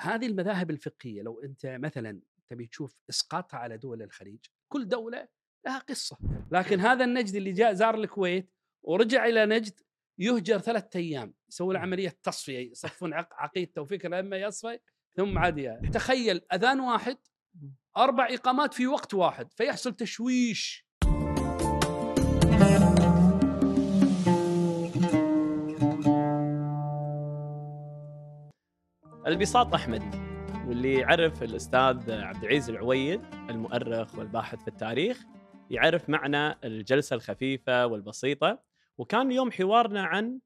هذه المذاهب الفقهية لو أنت مثلا تبي تشوف اسقاطها على دول الخليج كل دولة لها قصة. لكن هذا النجد اللي جاء زار الكويت ورجع إلى نجد يهجر ثلاثة أيام يسوون عملية تصفية يصفون عق- عقيدته وفكره لما يصفى ثم عاد تخيل أذان واحد أربع إقامات في وقت واحد فيحصل تشويش. البساط احمدي واللي يعرف الأستاذ عبد العزيز العويد المؤرخ والباحث في التاريخ يعرف معنى الجلسة الخفيفة والبسيطة وكان اليوم حوارنا عن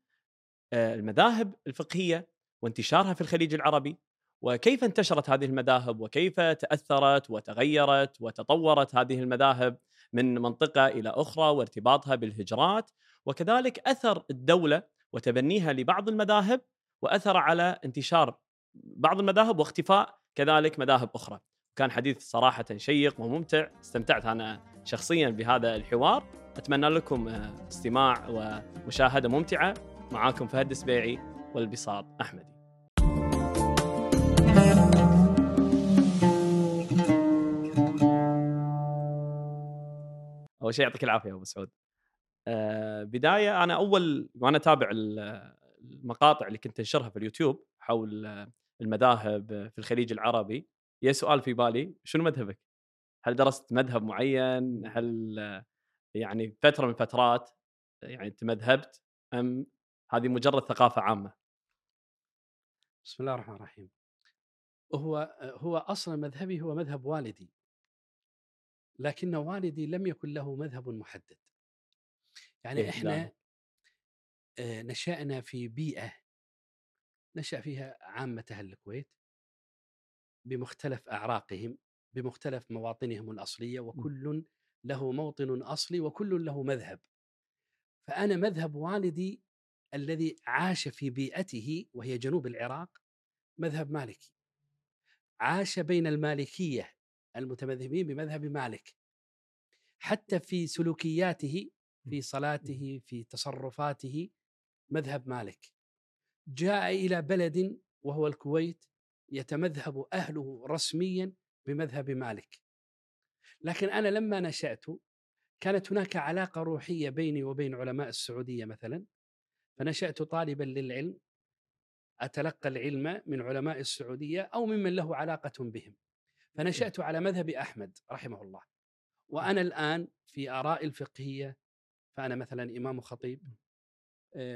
آه، المذاهب الفقهية وانتشارها في الخليج العربي وكيف انتشرت هذه المذاهب وكيف تأثرت وتغيرت وتطورت هذه المذاهب من منطقة إلى أخرى وارتباطها بالهجرات وكذلك أثر الدولة وتبنيها لبعض المذاهب وأثر على انتشار بعض المذاهب واختفاء كذلك مذاهب أخرى. كان حديث صراحة شيق وممتع، استمتعت أنا شخصيا بهذا الحوار، أتمنى لكم آه، استماع ومشاهدة ممتعة معاكم فهد السبيعي والبساط أحمدي. أول شيء يعطيك العافية أبو سعود. آه، بداية أنا أول وأنا اتابع ال- المقاطع اللي كنت أنشرها في اليوتيوب حول آه، المذاهب في الخليج العربي يا سؤال في بالي شنو مذهبك؟ هل درست مذهب معين؟ هل يعني فترة من فترات يعني تمذهبت أم هذه مجرد ثقافة عامة؟ بسم الله الرحمن الرحيم هو هو أصلا مذهبي هو مذهب والدي لكن والدي لم يكن له مذهب محدد يعني إحنا. آه، نشأنا في بيئة نشأ فيها عامة أهل الكويت. بمختلف أعراقهم بمختلف مواطنهم الأصلية وكل له موطن أصلي وكل له مذهب. فأنا مذهب والدي الذي عاش في بيئته وهي جنوب العراق مذهب مالكي. عاش بين المالكية المتمذهبين بمذهب مالك. حتى في سلوكياته في صلاته في تصرفاته مذهب مالك. جاء إلى بلد وهو الكويت يتمذهب أهله رسميا بمذهب مالك. لكن أنا لما نشأت كانت هناك علاقة روحية بيني وبين علماء السعودية مثلا فنشأت طالبا للعلم أتلقى العلم من علماء السعودية أو ممن له علاقة بهم. فنشأت على مذهب أحمد رحمه الله. وأنا الآن في آراء الفقهية فأنا مثلا إمام خطيب آه،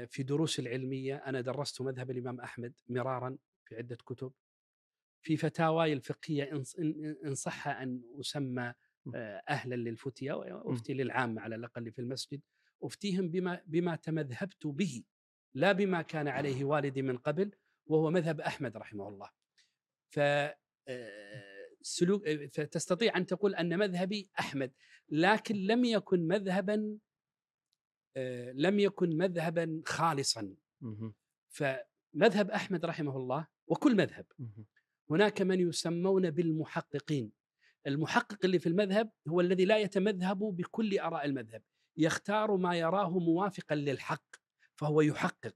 في دروس العلمية أنا درست مذهب الإمام أحمد مرارا في عدة كتب. في فتاواي الفقهية إن- صح أن أسمى آه، أهلا للفتيا وأفتي للعامه على الأقل في المسجد أفتيهم بما بما تمذهبت به لا بما كان عليه والدي من قبل وهو مذهب أحمد رحمه الله. ف آه، سلوك آه، فتستطيع أن تقول أن مذهبي أحمد لكن لم يكن مذهبا آه، لم يكن مذهبا خالصا. فمذهب أحمد رحمه الله وكل مذهب. هناك من يسمون بالمحققين المحقق اللي في المذهب هو الذي لا يتمذهب بكل آراء المذهب يختار ما يراه موافقا للحق فهو يحقق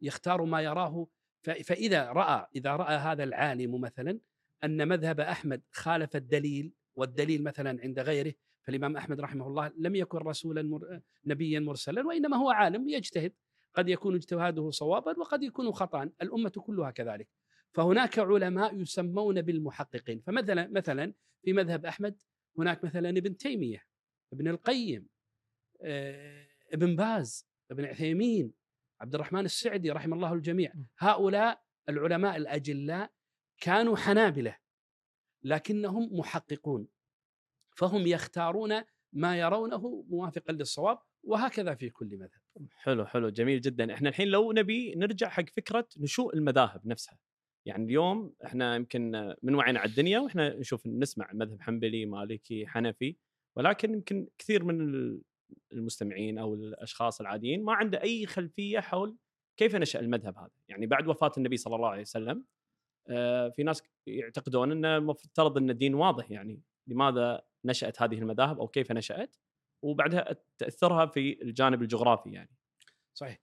يختار ما يراه فإذا رأى إذا رأى هذا العالم مثلا أن مذهب أحمد خالف الدليل والدليل مثلا عند غيره فالإمام أحمد رحمه الله لم يكن رسولا مر... نبيا مرسلا وإنما هو عالم يجتهد. قد يكون اجتهاده صوابا وقد يكون خطا الأمة كلها كذلك. فهناك علماء يسمون بالمحققين. فمثلا مثلا في مذهب أحمد هناك مثلا ابن تيمية ابن القيم آه، ابن باز ابن عثيمين عبد الرحمن السعدي رحم الله الجميع. هؤلاء العلماء الأجلاء كانوا حنابلة لكنهم محققون. فهم يختارون ما يرونه موافقا للصواب وهكذا في كل مذهب. حلو حلو جميل جدا. إحنا الحين لو نبي نرجع حق فكرة نشوء المذاهب نفسها يعني اليوم إحنا يمكن من وعينا على الدنيا وإحنا نشوف نسمع مذهب حنبلي مالكي حنفي ولكن يمكن كثير من ال- المستمعين أو الأشخاص العاديين ما عنده أي خلفية حول كيف نشأ المذهب هذا. يعني بعد وفاة النبي صلى الله عليه وسلم آه، في ناس يعتقدون إنه المفترض إن الدين واضح يعني لماذا نشأت هذه المذاهب أو كيف نشأت وبعدها تأثرها في الجانب الجغرافي يعني. صحيح.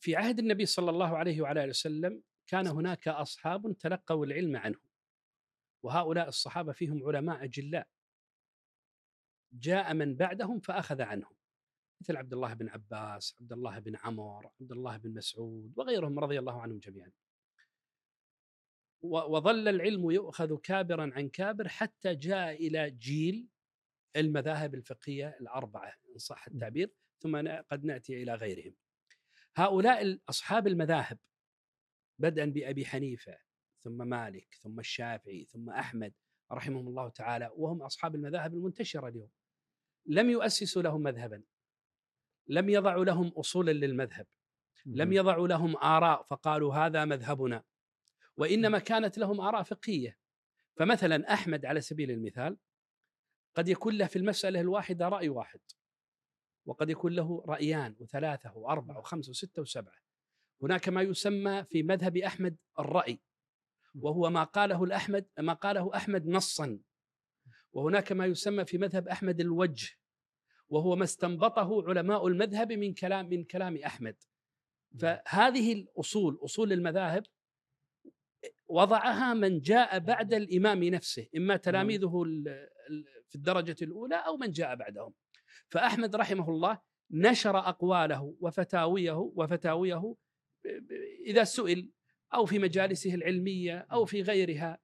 في عهد النبي صلى الله عليه وعلى آله وسلم كان هناك أصحاب تلقوا العلم عنه وهؤلاء الصحابة فيهم علماء أجلاء. جاء من بعدهم فأخذ عنهم مثل عبد الله بن عباس عبد الله بن عمر عبد الله بن مسعود وغيرهم رضي الله عنهم جميعا. وظل العلم يؤخذ كابرا عن كابر حتى جاء إلى جيل المذاهب الفقهية الأربعة إن صح التعبير ثم قد نأتي إلى غيرهم. هؤلاء أصحاب المذاهب بدءا بأبي حنيفة ثم مالك ثم الشافعي ثم أحمد رحمهم الله تعالى وهم أصحاب المذاهب المنتشرة اليوم. لم يؤسسوا لهم مذهبا. لم يضعوا لهم أصولا للمذهب. لم يضعوا لهم آراء فقالوا هذا مذهبنا. وإنما كانت لهم آراء فقهية. فمثلا أحمد على سبيل المثال قد يكون له في المسألة الواحدة رأي واحد وقد يكون له رأيان وثلاثة وأربعة وخمسة وستة وسبعة. هناك ما يسمى في مذهب أحمد الرأي وهو ما قاله الأحمد ما قاله أحمد نصا. وهناك ما يسمى في مذهب أحمد الوجه وهو ما استنبطه علماء المذهب من كلام من كلام أحمد. فهذه الأصول أصول المذاهب وضعها من جاء بعد الإمام نفسه إما تلاميذه في الدرجة الأولى أو من جاء بعدهم. فأحمد رحمه الله نشر أقواله وفتاويه وفتاويه إذا سئل أو في مجالسه العلمية أو في غيرها.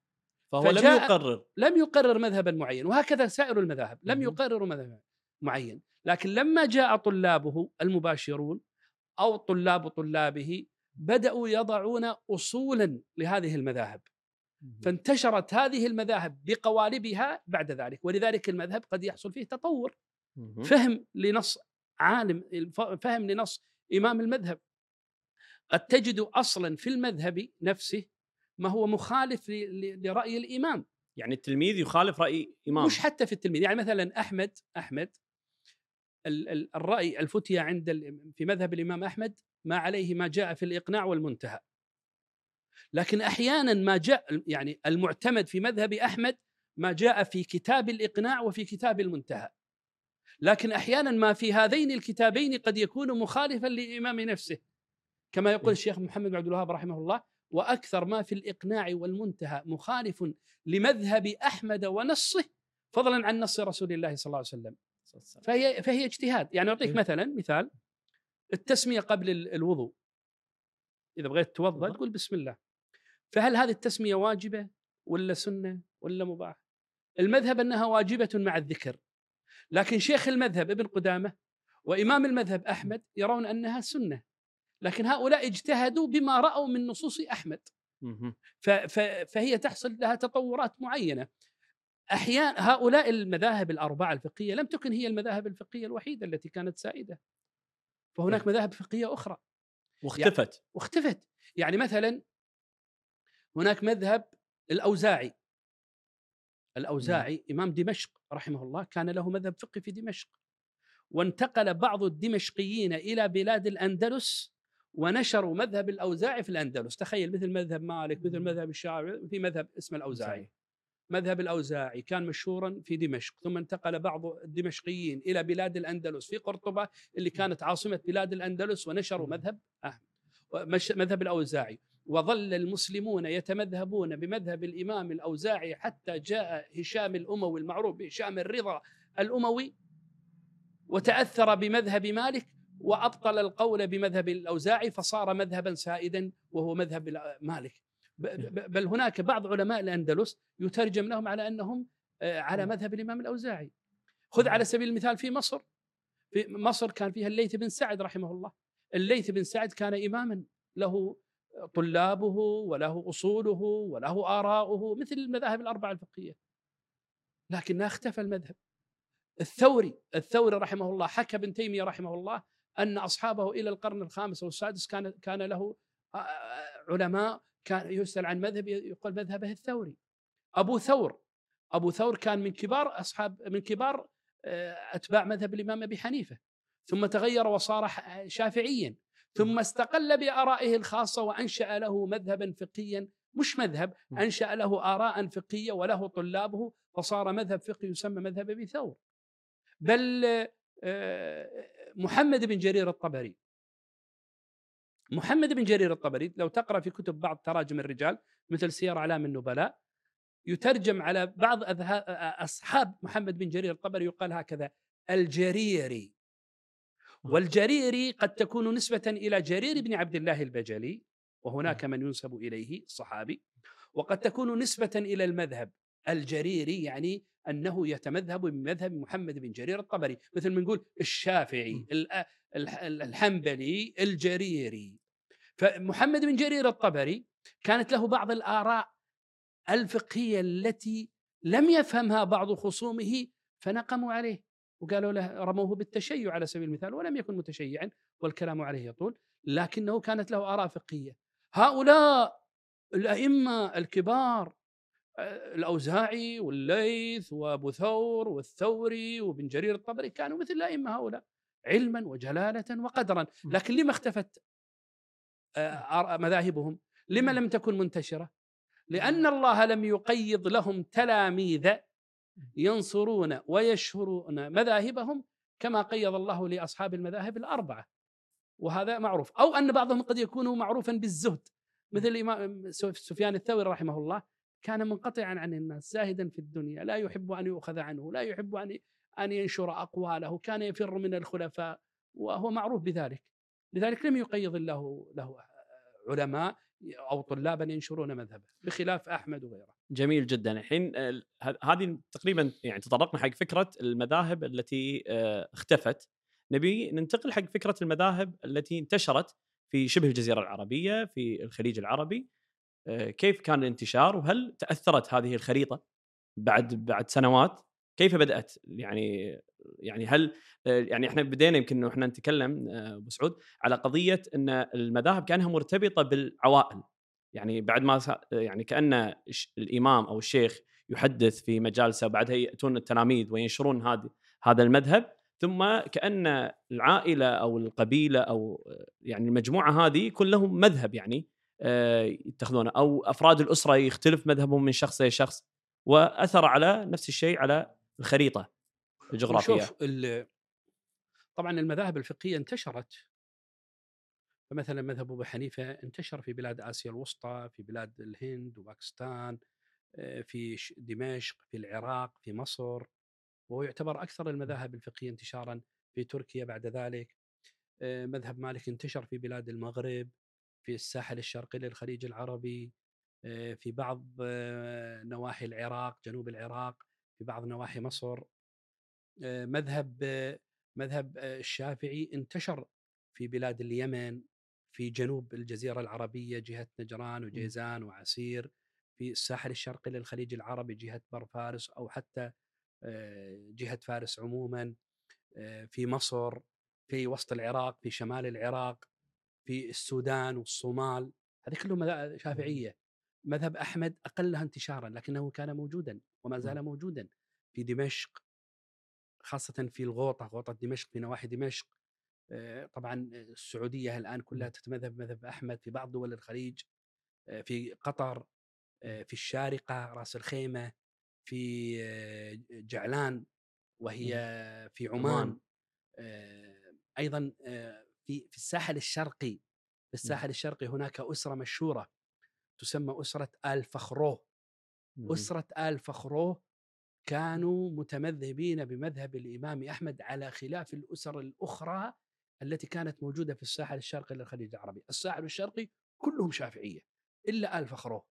فهو لم يقرر. لم يقرر مذهبا معين وهكذا سائر المذاهب لم يقرروا مذهبا معين. لكن لما جاء طلابه المباشرون أو طلاب طلابه بدأوا يضعون أصولا لهذه المذاهب. فانتشرت هذه المذاهب بقوالبها بعد ذلك ولذلك المذهب قد يحصل فيه تطور. فهم لنص عالم فهم لنص إمام المذهب. قد تجد أصلا في المذهب نفسه ما هو مخالف لرأي الإمام. يعني التلميذ يخالف رأي إمام. مش حتى في التلميذ يعني مثلا أحمد أحمد الرأي الفتية عند في مذهب الإمام أحمد ما عليه ما جاء في الإقناع والمنتهى. لكن أحيانا ما جاء يعني المعتمد في مذهب أحمد ما جاء في كتاب الإقناع وفي كتاب المنتهى. لكن أحيانا ما في هذين الكتابين قد يكون مخالفا للإمام نفسه. كما يقول الشيخ محمد بن عبد الوهاب رحمه الله وأكثر ما في الإقناع والمنتهى مخالف لمذهب أحمد ونصه فضلا عن نص رسول الله صلى الله عليه وسلم. فهي فهي اجتهاد. يعني أعطيك مثلا مثال. التسمية قبل الوضوء. إذا بغيت توضأ تقول بسم الله. فهل هذه التسمية واجبة ولا سنة ولا مباح المذهب أنها واجبة مع الذكر. لكن شيخ المذهب ابن قدامة وإمام المذهب أحمد يرون أنها سنة. لكن هؤلاء اجتهدوا بما رأوا من نصوص أحمد. فهي تحصل لها تطورات معينة. أحيانا هؤلاء المذاهب الأربعة الفقهية لم تكن هي المذاهب الفقهية الوحيدة التي كانت سائدة. فهناك نعم. مذاهب فقهية أخرى. واختفت. يعني واختفت. يعني مثلا هناك مذهب الأوزاعي. الأوزاعي نعم. إمام دمشق رحمه الله كان له مذهب فقهي في دمشق. وانتقل بعض الدمشقيين إلى بلاد الأندلس ونشروا مذهب الأوزاعي في الأندلس. تخيل مثل مذهب مالك مثل مذهب الشافعي في مذهب اسمه الأوزاعي. مذهب الأوزاعي كان مشهورا في دمشق ثم انتقل بعض الدمشقيين إلى بلاد الأندلس في قرطبة اللي كانت عاصمة بلاد الأندلس ونشروا مذهب أحمد مذهب الأوزاعي. وظل المسلمون يتمذهبون بمذهب الإمام الأوزاعي حتى جاء هشام الأموي المعروف بهشام الرضا الأموي وتأثر بمذهب مالك وأبطل القول بمذهب الأوزاعي فصار مذهبا سائدا وهو مذهب مالك. بل هناك بعض علماء الأندلس يترجم لهم على أنهم آه، على مذهب الإمام الأوزاعي. خذ على سبيل المثال في مصر. في مصر كان فيها الليث بن سعد رحمه الله. الليث بن سعد كان إماما. له طلابه وله أصوله وله آراؤه مثل المذاهب الأربعة الفقهية. لكنها اختفى المذهب. الثوري الثوري رحمه الله حكى ابن تيمية رحمه الله أن أصحابه إلى القرن الخامس والسادس كان كان له علماء كان يسأل عن مذهب يقول مذهبه الثوري. أبو ثور أبو ثور كان من كبار أصحاب من كبار أتباع مذهب الإمام أبي حنيفة. ثم تغير وصار شافعيا. ثم استقل بآرائه الخاصة وأنشأ له مذهبا فقهيا. مش مذهب أنشأ له اراء فقهية وله طلابه فصار مذهب فقهي يسمى مذهب أبي ثور. بل محمد بن جرير الطبري محمد بن جرير الطبري لو تقرأ في كتب بعض تراجم الرجال مثل سير اعلام النبلاء يترجم على بعض أصحاب محمد بن جرير الطبري يقال هكذا الجريري. والجريري قد تكون نسبة إلى جرير بن عبد الله البجلي وهناك من ينسب إليه صحابي وقد تكون نسبة إلى المذهب. الجريري يعني أنه يتمذهب بمذهب محمد بن جرير الطبري. مثل ما نقول الشافعي الح- الحنبلي الجريري. فمحمد بن جرير الطبري كانت له بعض الآراء الفقهية التي لم يفهمها بعض خصومه فنقموا عليه وقالوا له رموه بالتشيع على سبيل المثال ولم يكن متشيعا والكلام عليه يطول لكنه كانت له آراء فقهية. هؤلاء الأئمة الكبار الأوزاعي والليث وأبو ثور والثوري وابن جرير الطبري كانوا مثل الأئمة هؤلاء علما وجلالة وقدرا. لكن لما اختفت آه، مذاهبهم لما لم تكن منتشرة؟ لأن الله لم يقيض لهم تلاميذ ينصرون ويشهرون مذاهبهم كما قيض الله لأصحاب المذاهب الأربعة. وهذا معروف. أو أن بعضهم قد يكون معروفا بالزهد مثل الإمام سفيان الثوري رحمه الله كان منقطعا عن الناس زاهدا في الدنيا لا يحب أن يؤخذ عنه لا يحب أن أن ينشر أقواله كان يفر من الخلفاء وهو معروف بذلك. لذلك لم يقيض الله له علماء أو طلابا ينشرون مذهبه بخلاف أحمد وغيره. جميل جدا. الحين آه، هذه تقريبا يعني تطرقنا حق فكرة المذاهب التي آه، اختفت. نبي ننتقل حق فكرة المذاهب التي انتشرت في شبه الجزيرة العربية في الخليج العربي. آه، كيف كان الانتشار وهل تأثرت هذه الخريطة بعد بعد سنوات؟ كيف بدأت؟ يعني يعني هل آه، يعني إحنا بدينا يمكن إحنا نتكلم آه، أبو سعود على قضية إن المذاهب كأنها مرتبطة بالعوائل. يعني بعد ما يعني كأن الإمام أو الشيخ يحدث في مجالسه بعدها يأتون التلاميذ وينشرون هذا هذا المذهب ثم كأن العائلة أو القبيلة أو آه، يعني المجموعة هذه يكون لهم مذهب يعني. آه، يتخذونه أو أفراد الأسرة يختلف مذهبهم من شخص إلى شخص وأثر على نفس الشيء على الخريطة الجغرافية. نشوف ال- طبعا المذاهب الفقهية انتشرت. فمثلا مذهب أبو حنيفة انتشر في بلاد آسيا الوسطى في بلاد الهند وباكستان آه، في دمشق في العراق في مصر وهو يعتبر أكثر المذاهب الفقهية انتشارا في تركيا بعد ذلك. آه، مذهب مالك انتشر في بلاد المغرب. في الساحل الشرقي للخليج العربي آه، في بعض آه، نواحي العراق جنوب العراق في بعض نواحي مصر. آه، مذهب مذهب الشافعي انتشر في بلاد اليمن في جنوب الجزيرة العربية جهة نجران وجيزان وعسير في الساحل الشرقي للخليج العربي جهة بر فارس أو حتى جهة فارس عموما في مصر في وسط العراق في شمال العراق. في السودان والصومال هذه كلها مذاهب شافعية. مذهب أحمد أقلها انتشارا لكنه كان موجودا وما زال موجودا في دمشق خاصة في الغوطة غوطة دمشق في نواحي دمشق. آه، طبعا السعودية الآن كلها تتمذهب مذهب أحمد في بعض دول الخليج آه، في قطر آه، في الشارقة رأس الخيمة في جعلان وهي في عمان. عمان. في في الساحل الشرقي في الساحل الشرقي هناك أسرة مشهورة تسمى أسرة آل فخروه مم. أسرة آل فخروه كانوا متمذهبين بمذهب الإمام أحمد على خلاف الأسر الأخرى التي كانت موجودة في الساحل الشرقي للخليج العربي. الساحل الشرقي كلهم شافعية إلا آل فخروه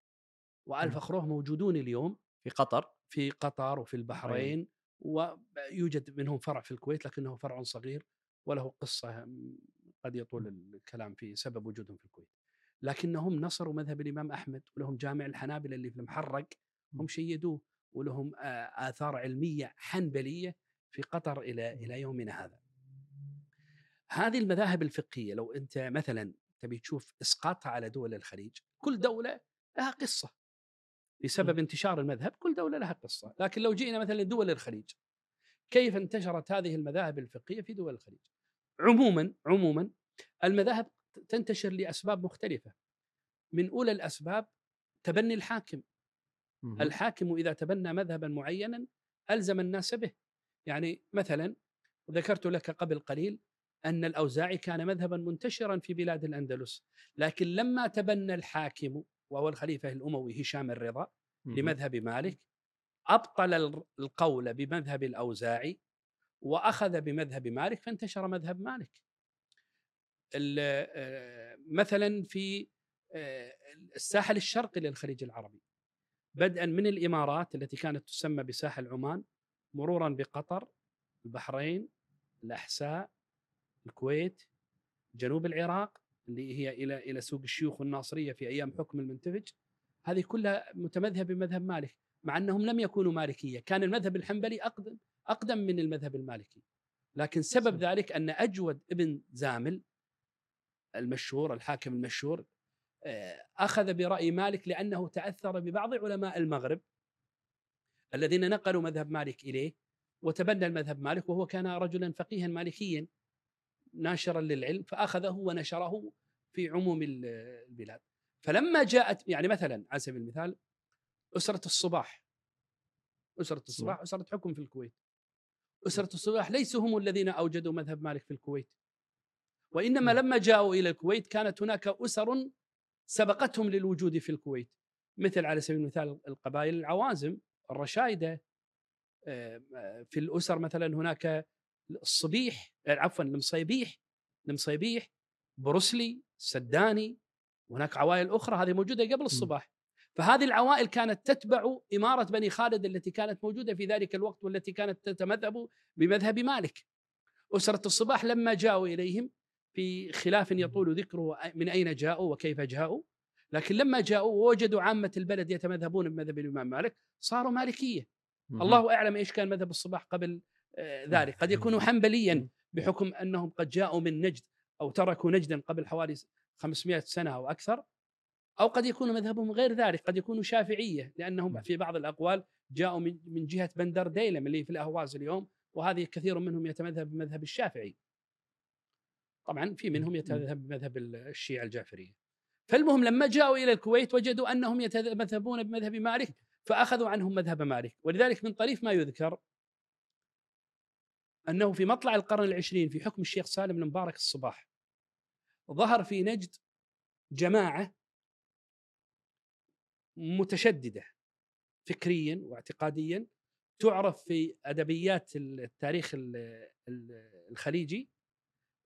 وآل مم. فخروه موجودون اليوم في قطر. في قطر وفي البحرين ويوجد منهم فرع في الكويت لكنه فرع صغير وله قصة قد يطول الكلام في سبب وجودهم في الكويت. لكنهم نصروا مذهب الإمام أحمد ولهم جامع الحنابلة اللي في المحرق هم شيدوه ولهم آثار علمية حنبلية في قطر إلى إلى يومنا هذا. هذه المذاهب الفقهية لو أنت مثلا تبي تشوف إسقاطها على دول الخليج كل دولة لها قصة. بسبب انتشار المذهب كل دولة لها قصة. لكن لو جئنا مثلا لدول الخليج كيف انتشرت هذه المذاهب الفقهية في دول الخليج؟ عموما عموما المذاهب تنتشر لأسباب مختلفة من أولى الأسباب تبني الحاكم. الحاكم إذا تبنى مذهبا معينا ألزم الناس به يعني مثلا ذكرت لك قبل قليل أن الأوزاعي كان مذهبا منتشرا في بلاد الأندلس لكن لما تبنى الحاكم وهو الخليفة الأموي هشام الرضا. لمذهب مالك أبطل ال- القول بمذهب الأوزاعي وأخذ بمذهب مالك فانتشر مذهب مالك. ال- آه، مثلا في آه، الساحل الشرقي للخليج العربي. بدءا من الإمارات التي كانت تسمى بساحل عمان مرورا بقطر البحرين الأحساء الكويت جنوب العراق اللي هي إلى إلى سوق الشيوخ والناصرية في أيام حكم المنتفج. هذه كلها متمذهبة بمذهب مالك مع أنهم لم يكونوا مالكية. كان المذهب الحنبلي أقدم. أقدم من المذهب المالكي. لكن سبب. ذلك أن أجود ابن زامل المشهور الحاكم المشهور آه، أخذ برأي مالك لأنه تأثر ببعض علماء المغرب الذين نقلوا مذهب مالك إليه وتبنى المذهب مالك وهو كان رجلا فقيها مالكيا ناشرا للعلم فأخذه ونشره في عموم ال- البلاد. فلما جاءت يعني مثلا على سبيل المثال أسرة الصباح. أسرة الصباح أسرة حكم في الكويت. أسرة الصباح ليسوا هم الذين أوجدوا مذهب مالك في الكويت. وإنما نعم. لما جاءوا إلى الكويت كانت هناك أسر سبقتهم للوجود في الكويت. مثل على سبيل المثال القبائل العوازم الرشايدة آه، آه، في الأسر مثلا هناك الصبيح آه، عفوا المصيبيح المصيبيح بروسلي السداني وهناك عوائل أخرى هذه موجودة قبل الصباح. فهذه العوائل كانت تتبع إمارة بني خالد التي كانت موجودة في ذلك الوقت والتي كانت تتمذهب بمذهب مالك. أسرة الصباح لما جاءوا إليهم في خلاف يطول ذكره من أين جاءوا وكيف جاءوا لكن لما جاءوا ووجدوا عامة البلد يتمذهبون بمذهب الإمام مالك صاروا مالكية. مهم. الله أعلم إيش كان مذهب الصباح قبل آه، ذلك. قد يكونوا حنبليا بحكم أنهم قد جاءوا من نجد أو تركوا نجدا قبل حوالي 500 سنة أو أكثر. أو قد يكون مذهبهم غير ذلك قد يكونوا شافعية لأنهم في بعض الأقوال جاءوا من من جهة بندر ديلم اللي في الأهواز اليوم وهذه كثير منهم يتمذهب بمذهب الشافعي. طبعا في منهم يتمذهب بمذهب الشيعة الجعفرية. فالمهم لما جاءوا إلى الكويت وجدوا أنهم يتمذهبون بمذهب مالك فأخذوا عنهم مذهب مالك. ولذلك من طريف ما يذكر أنه في مطلع القرن العشرين في حكم الشيخ سالم المبارك الصباح ظهر في نجد جماعة متشددة فكريا واعتقاديا تعرف في أدبيات التاريخ ال- ال- الخليجي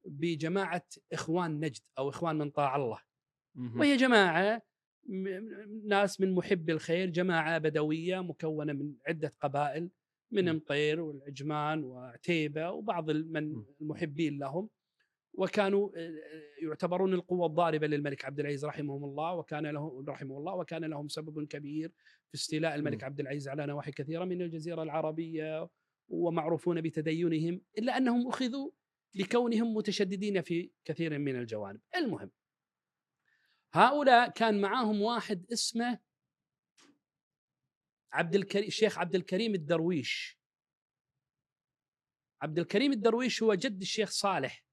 بجماعة إخوان نجد أو إخوان من طاع الله. وهي جماعة ناس من محب الخير جماعة بدوية مكونة من عدة قبائل من. مطير والعجمان وعتيبة وبعض من. المحبين لهم وكانوا آه، يعتبرون القوة الضاربة للملك عبد العزيز رحمه الله وكان له رحمه الله وكان لهم سبب كبير في استيلاء الملك. عبد العزيز على نواحي كثيرة من الجزيرة العربية ومعروفون بتدينهم إلا أنهم أخذوا لكونهم متشددين في كثير من الجوانب. المهم هؤلاء كان معاهم واحد اسمه عبد الكريم الشيخ عبد الكريم الدرويش. عبد الكريم الدرويش هو جد الشيخ صالح.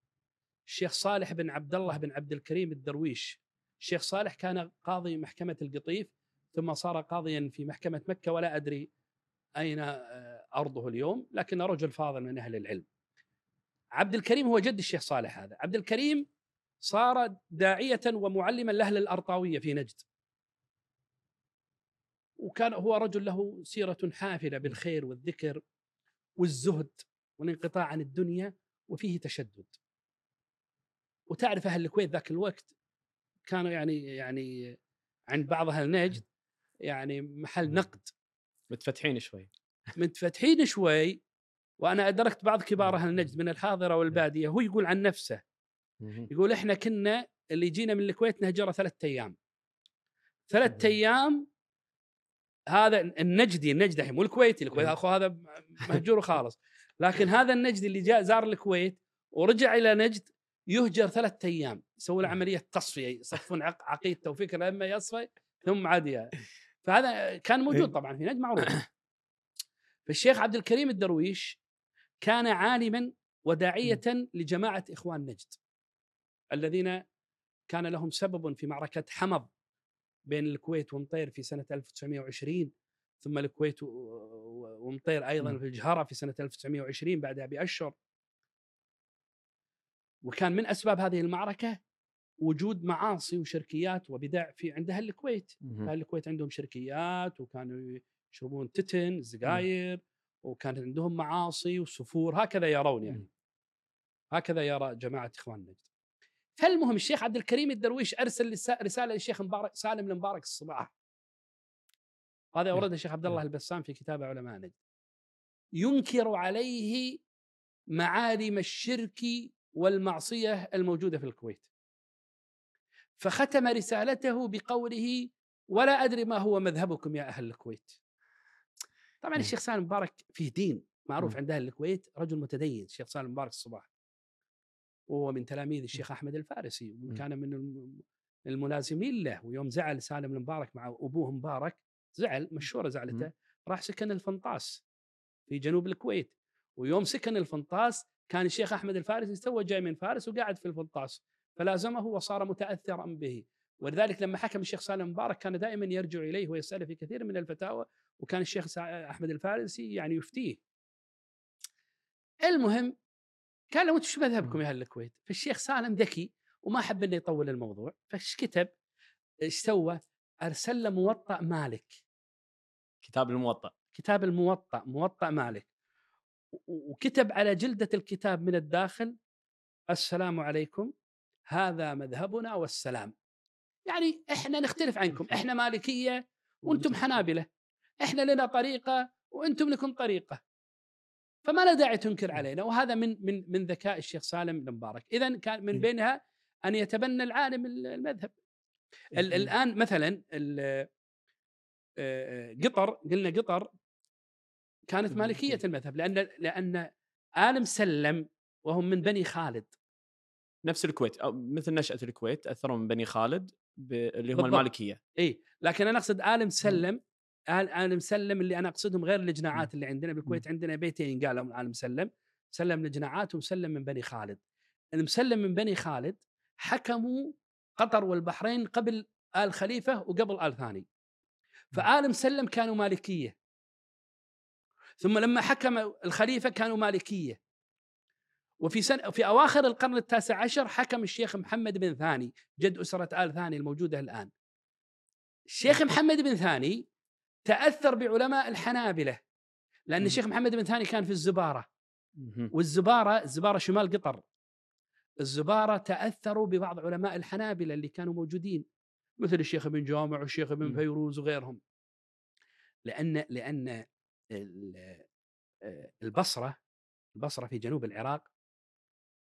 الشيخ صالح بن عبد الله بن عبد الكريم الدرويش. الشيخ صالح كان قاضي محكمة القطيف ثم صار قاضيا في محكمة مكة ولا أدري أين آه، أرضه اليوم لكن رجل فاضل من أهل العلم. عبد الكريم هو جد الشيخ صالح هذا. عبد الكريم صار داعية ومعلما لأهل الأرطاوية في نجد. وكان هو رجل له سيرة حافلة بالخير والذكر والزهد والانقطاع عن الدنيا وفيه تشدد. وتعرف أهل الكويت ذاك الوقت كانوا يعني يعني عند بعض أهل نجد يعني محل نقد. متفتحين شوي. متفتحين شوي وأنا أدركت بعض كبار أهل نجد من الحاضرة والبادية هو يقول عن نفسه. يقول إحنا كنا اللي جينا من الكويت نهجره ثلاثة أيام. ثلاثة. أيام هذا النجدي النجدي الحين مو الكويتي الكويت. أخو هذا مهجور خالص لكن هذا النجدي اللي جاء زار الكويت ورجع إلى نجد يهجر ثلاثة أيام يسوي له عملية تصفية يصفون عق- عقيدته وفكره لما يصفى ثم عاد فهذا كان موجود طبعا في نجد معروف. فالشيخ عبد الكريم الدرويش كان عالما وداعية لجماعة إخوان نجد الذين كان لهم سبب في معركة حمض بين الكويت ومطير في سنة 1920 ثم الكويت ومطير أيضا. في الجهرة في سنة 1920 بعدها بأشهر. وكان من أسباب هذه المعركة وجود معاصي وشركيات وبدع في عند أهل الكويت،. أهل الكويت عندهم شركيات وكانوا يشربون تتن، سجاير وكان عندهم معاصي وسفور هكذا يرون يعني. هكذا يرى جماعة إخوان نجد. فالمهم الشيخ عبد الكريم الدرويش أرسل رسالة للشيخ مبارك سالم المبارك الصباح. هذا اوردها الشيخ عبد الله البسام في كتاب علماء نجد. ينكر عليه معالم الشرك والمعصية الموجودة في الكويت. فختم رسالته بقوله ولا أدري ما هو مذهبكم يا أهل الكويت. طبعا مم. الشيخ سالم مبارك فيه دين معروف مم. عند أهل الكويت رجل متدين الشيخ سالم مبارك الصباح. وهو من تلاميذ الشيخ أحمد الفارسي. وكان من الم- الملازمين له ويوم زعل سالم المبارك مع أبوه مبارك زعل مشهورة زعلته. راح سكن الفنطاس في جنوب الكويت ويوم سكن الفنطاس كان الشيخ أحمد الفارسي تو جاي من فارس وقاعد في الفنطاس فلازمه وصار متاثرا به ولذلك لما حكم الشيخ سالم مبارك كان دائما يرجع إليه ويساله في كثير من الفتاوى وكان الشيخ أحمد الفارسي يعني يفتيه. المهم قال له أنتم شو مذهبكم يا أهل الكويت؟ فالشيخ سالم ذكي وما حب إنه يطول الموضوع فايش كتب؟ إيش سوى؟ أرسل له موطأ مالك كتاب الموطأ كتاب الموطأ موطأ مالك وكتب على جلدة الكتاب من الداخل السلام عليكم هذا مذهبنا والسلام. يعني إحنا نختلف عنكم إحنا مالكية وأنتم حنابلة إحنا لنا طريقة وأنتم لكم طريقة. فما لا داعي تنكر علينا وهذا من من من ذكاء الشيخ سالم المبارك اذا كان من بينها أن يتبنى العالم المذهب. ال- الآن مثلا ال- آه، قطر قلنا قطر كانت. مالكية المذهب لأن لأن آل مسلم وهم من بني خالد. نفس الكويت أو مثل نشأة الكويت أثروا من بني خالد ب- اللي هم بالضبط. المالكية. اي لكن أنا أقصد آل مسلم آل آل مسلم اللي أنا أقصدهم غير الجناعات اللي عندنا بالكويت. عندنا بيتين قالوا آل مسلم مسلم الجناعات ومسلم من بني خالد. المسلم من بني خالد حكموا قطر والبحرين قبل آل خليفة وقبل آل ثاني. فآل مسلم كانوا مالكية. ثم لما حكم الخليفة كانوا مالكية وفي سنة في أواخر القرن التاسع عشر حكم الشيخ محمد بن ثاني جد أسرة آل ثاني الموجودة الآن. الشيخ محمد بن ثاني تأثر بعلماء الحنابلة لأن مم. الشيخ محمد بن ثاني كان في الزبارة مهم. والزبارة الزبارة شمال قطر. الزبارة تأثروا ببعض علماء الحنابلة اللي كانوا موجودين مثل الشيخ ابن جامع والشيخ ابن. فيروز وغيرهم. لأن لأن ال- آه، البصرة البصرة في جنوب العراق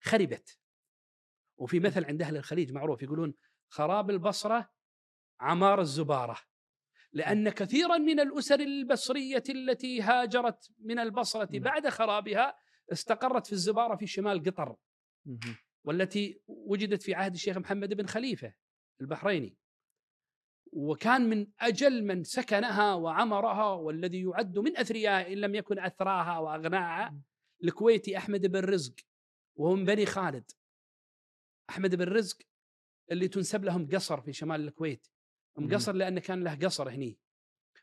خربت وفي مثل عند أهل الخليج معروف يقولون خراب البصرة عمار الزبارة لأن كثيرا من الأسر البصرية التي هاجرت من البصرة مم. بعد خرابها استقرت في الزبارة في شمال قطر. والتي وجدت في عهد الشيخ محمد بن خليفة البحريني وكان من أجل من سكنها وعمرها والذي يعد من أثرياء إن لم يكن أثراها واغناها الكويتي أحمد بن رزق وهو من بني خالد. أحمد بن رزق اللي تنسب لهم قصر في شمال الكويت. هم. قصر لأن كان له قصر هني.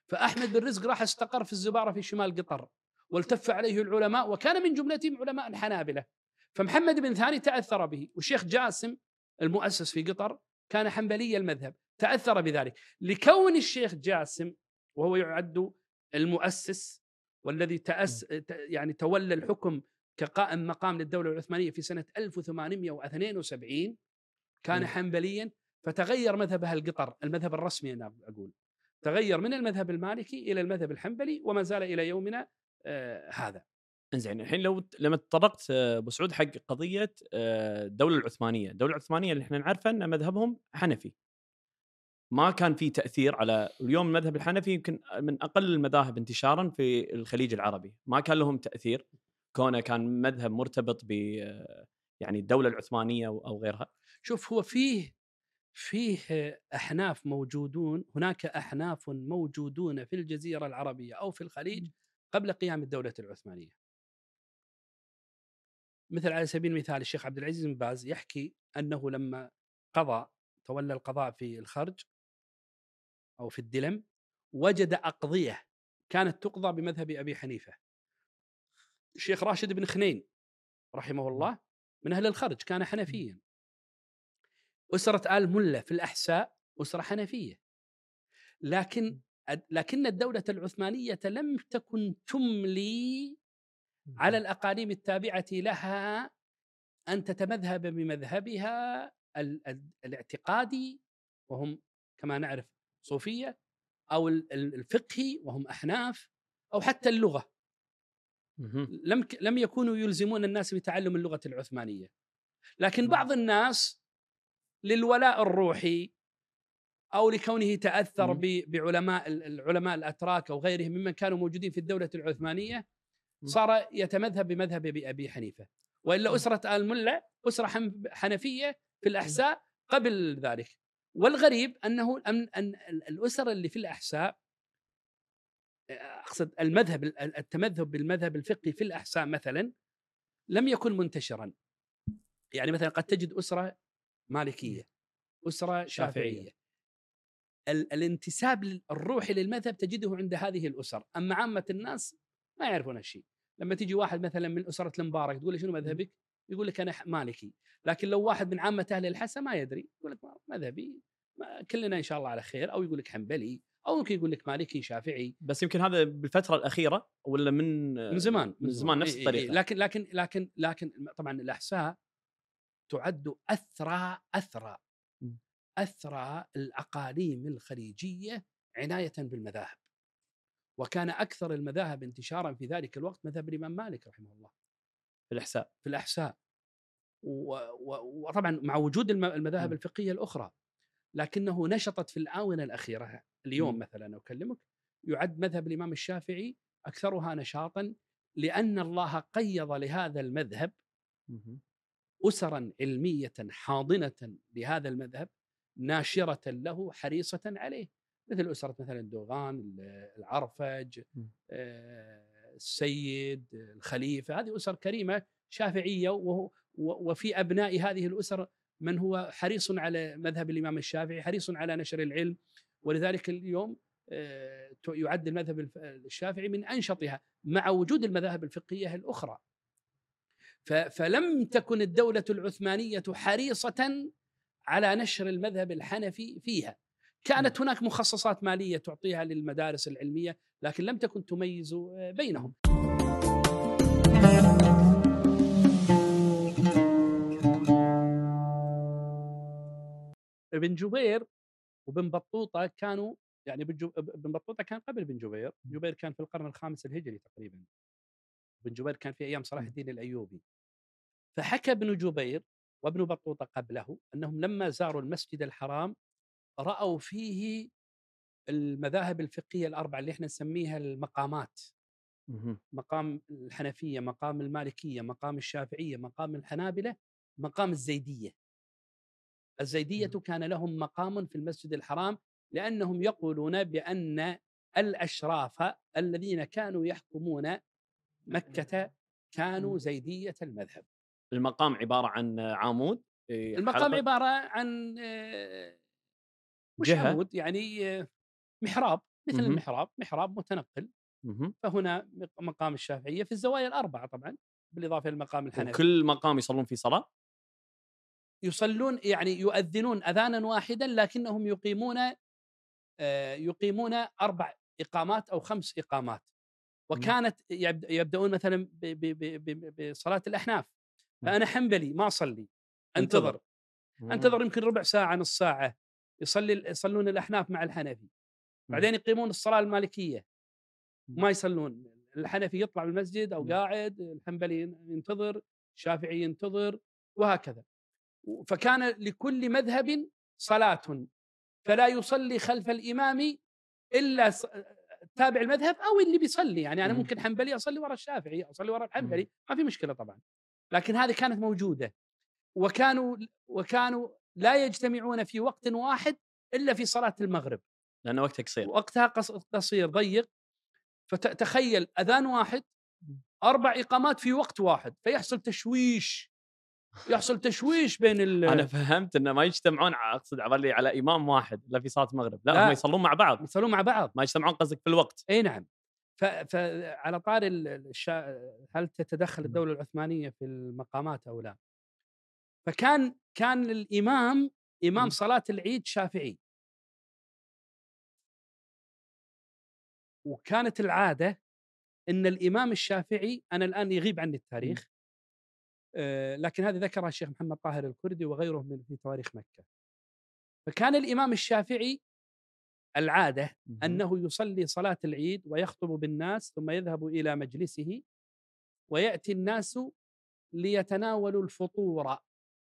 فأحمد بن رزق راح استقر في الزبارة في شمال قطر والتف عليه العلماء وكان من جملتهم علماء الحنابلة. فمحمد بن ثاني تأثر به والشيخ جاسم المؤسس في قطر كان حنبلي المذهب. تأثر بذلك. لكون الشيخ جاسم وهو يعد المؤسس والذي تأس ت- يعني تولى الحكم كقائم مقام للدولة العثمانية في سنة 1872 كان مم. حنبليا فتغير مذهب أهل قطر المذهب الرسمي أنا أقول. تغير من المذهب المالكي إلى المذهب الحنبلي وما زال إلى يومنا آه هذا. إنزين الحين لو لما تطرقت آه، أبو سعود حق قضية آه، الدولة العثمانية، الدولة العثمانية اللي إحنا نعرفها إن مذهبهم حنفي. ما كان في تأثير على اليوم المذهب الحنفي يمكن من أقل المذاهب انتشارا في الخليج العربي، ما كان لهم تأثير كونه كان مذهب مرتبط ب يعني الدولة العثمانية أو أو غيرها. شوف هو فيه فيه أحناف موجودون هناك أحناف موجودون في الجزيرة العربية أو في الخليج قبل قيام الدولة العثمانية. مثل على سبيل المثال الشيخ عبد العزيز بن باز يحكي أنه لما قضى تولى القضاء في الخرج أو في الدلم وجد أقضية كانت تقضى بمذهب أبي حنيفة. الشيخ راشد بن خنين رحمه الله من أهل الخرج كان حنفيا. أسرة آل ملة في الأحساء أسرة حنفية. لكن لكن الدولة العثمانية لم تكن تملي على الأقاليم التابعة لها أن تتمذهب بمذهبها ال- ال- الاعتقادي وهم كما نعرف صوفيه أو ال- ال- الفقهي وهم أحناف أو حتى اللغة. لم لم يكونوا يلزمون الناس بتعلم اللغة العثمانية لكن. بعض الناس للولاء الروحي أو لكونه تأثر بعلماء ال- العلماء الأتراك أو غيرهم ممن كانوا موجودين في الدولة العثمانية. صار يتمذهب بمذهب ابي حنيفة وإلا. أسرة آل مله أسرة حنفية في الاحساء قبل ذلك والغريب أنه ان أن ال- الأسر اللي في الأحساء أقصد المذهب التمذهب بالمذهب الفقهي في الأحساء مثلا لم يكن منتشرا. يعني مثلا قد تجد أسرة مالكية أسرة شافعية. شافعية. ال- الانتساب الروحي للمذهب تجده عند هذه الأسر. أما عامة الناس ما يعرفون هالشيء. لما تجي واحد مثلا من أسرة المبارك تقول له شنو مذهبك؟ يقول لك أنا مالكي. لكن لو واحد من عامة أهل الحسا ما يدري يقول لك مذهبي كلنا إن شاء الله على خير أو يقول لك حنبلي أو ممكن يقول لك مالكي شافعي. بس يمكن هذا بالفترة الأخيرة ولا من من زمان من زمان نفس الطريقة؟ لكن لكن لكن لكن طبعا الأحساء تعد أثرى أثرى. أثرى الأقاليم الخليجية عناية بالمذاهب. وكان أكثر المذاهب انتشارا في ذلك الوقت مذهب الإمام مالك رحمه الله. في الأحساء. في الأحساء. وطبعا مع وجود الم- المذاهب م. الفقهية الأخرى. لكنه نشطت في الآونة الأخيرة اليوم م. مثلا أكلمك يعد مذهب الإمام الشافعي أكثرها نشاطا لأن الله قيض لهذا المذهب مهم. اسرا علمية حاضنة لهذا المذهب ناشرة له حريصة عليه مثل أسرة مثلا الدوغان ال- العرفج. آه، السيد الخليفة هذه أسر كريمة شافعية وهو و- وفي أبناء هذه الأسر من هو حريص على مذهب الإمام الشافعي حريص على نشر العلم ولذلك اليوم آه، يعد المذهب الشافعي من أنشطها مع وجود المذاهب الفقهية الأخرى. فلم تكن الدولة العثمانية حريصة على نشر المذهب الحنفي فيها. كانت هناك مخصصات مالية تعطيها للمدارس العلمية لكن لم تكن تميز آه، بينهم. ابن جبير وبن بطوطة كانوا يعني بن جو- بن بطوطة كان قبل بن جبير جبير كان في القرن الخامس الهجري تقريبا. بن جبير كان في أيام صلاح الدين الأيوبي. فحكى ابن جبير وابن بطوطة قبله أنهم لما زاروا المسجد الحرام رأوا فيه المذاهب الفقهية الأربعة اللي إحنا نسميها المقامات. مقام الحنفية مقام المالكية مقام الشافعية مقام الحنابلة مقام الزيدية. الزيدية. كان لهم مقام في المسجد الحرام لأنهم يقولون بأن الأشراف الذين كانوا يحكمون مكة كانوا. زيدية المذهب المقام عبارة عن عامود إيه، المقام عبارة عن آه، وش جهة. عمود يعني آه، محراب مثل. المحراب محراب متنقل. فهنا مق- مقام الشافعية في الزوايا الأربعة طبعا بالإضافة للمقام الحنفي وكل مقام يصلون فيه صلاة يصلون يعني يؤذنون اذانا واحدا لكنهم يقيمون آه، يقيمون أربع إقامات أو خمس إقامات. وكانت يبد- يبدأون مثلا بصلاة الأحناف. فأنا حنبلي ما أصلي انتظر. أنتظر. يمكن ربع ساعة نص ساعة يصلي يصلون الأحناف مع الحنفي. بعدين يقيمون الصلاة المالكية. ما يصلون. الحنفي يطلع من المسجد أو مم. قاعد الحنبلي ينتظر الشافعي ينتظر وهكذا. فكان لكل مذهب صلاة فلا يصلي خلف الإمام إلا ص- تابع المذهب أو اللي بيصلي. يعني أنا مم. ممكن حنبلي أصلي ورا الشافعي أصلي ورا مم. الحنبلي ما في مشكلة طبعا. لكن هذه كانت موجودة. وكانوا وكانوا لا يجتمعون في وقت واحد إلا في صلاة المغرب. لأنه وقتها قصير. وقتها قص- قصير ضيق. فتخيل أذان واحد أربع إقامات في وقت واحد فيحصل تشويش. يحصل تشويش بين ال أنا فهمت إنه ما يجتمعون أقصد على على إمام واحد لا في صلاة المغرب لا, لا. هم يصلون مع بعض يصلون مع بعض ما يجتمعون قصدك في الوقت إي نعم فعلى طار ال- الشا... هل تتدخل. الدولة العثمانية في المقامات أو لا؟ فكان كان الامام إمام. صلاة العيد شافعي وكانت العادة إن الإمام الشافعي أنا الآن يغيب عني التاريخ لكن هذه ذكرها الشيخ محمد طاهر الكردي وغيره من في تواريخ مكة فكان الإمام الشافعي العادة مهم. أنه يصلي صلاة العيد ويخطب بالناس ثم يذهب إلى مجلسه ويأتي الناس ليتناولوا الفطور.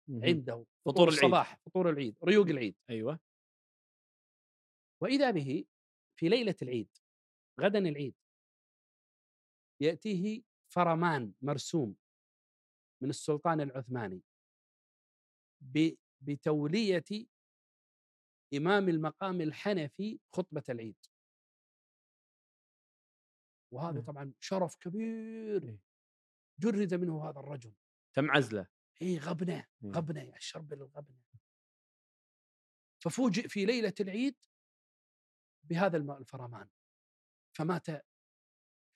عنده فطور العيد. الصباح فطور العيد ريوق العيد أيوه وإذا به في ليلة العيد غدا العيد يأتيه فرمان مرسوم من السلطان العثماني ب- بتولية إمام المقام الحنفي خطبة العيد وهذا مم. طبعا شرف كبير. جرد منه هذا الرجل تم عزله إي غبنة. غبنة يا الشرب الغبنة ففوجئ في ليلة العيد بهذا الفرمان فمات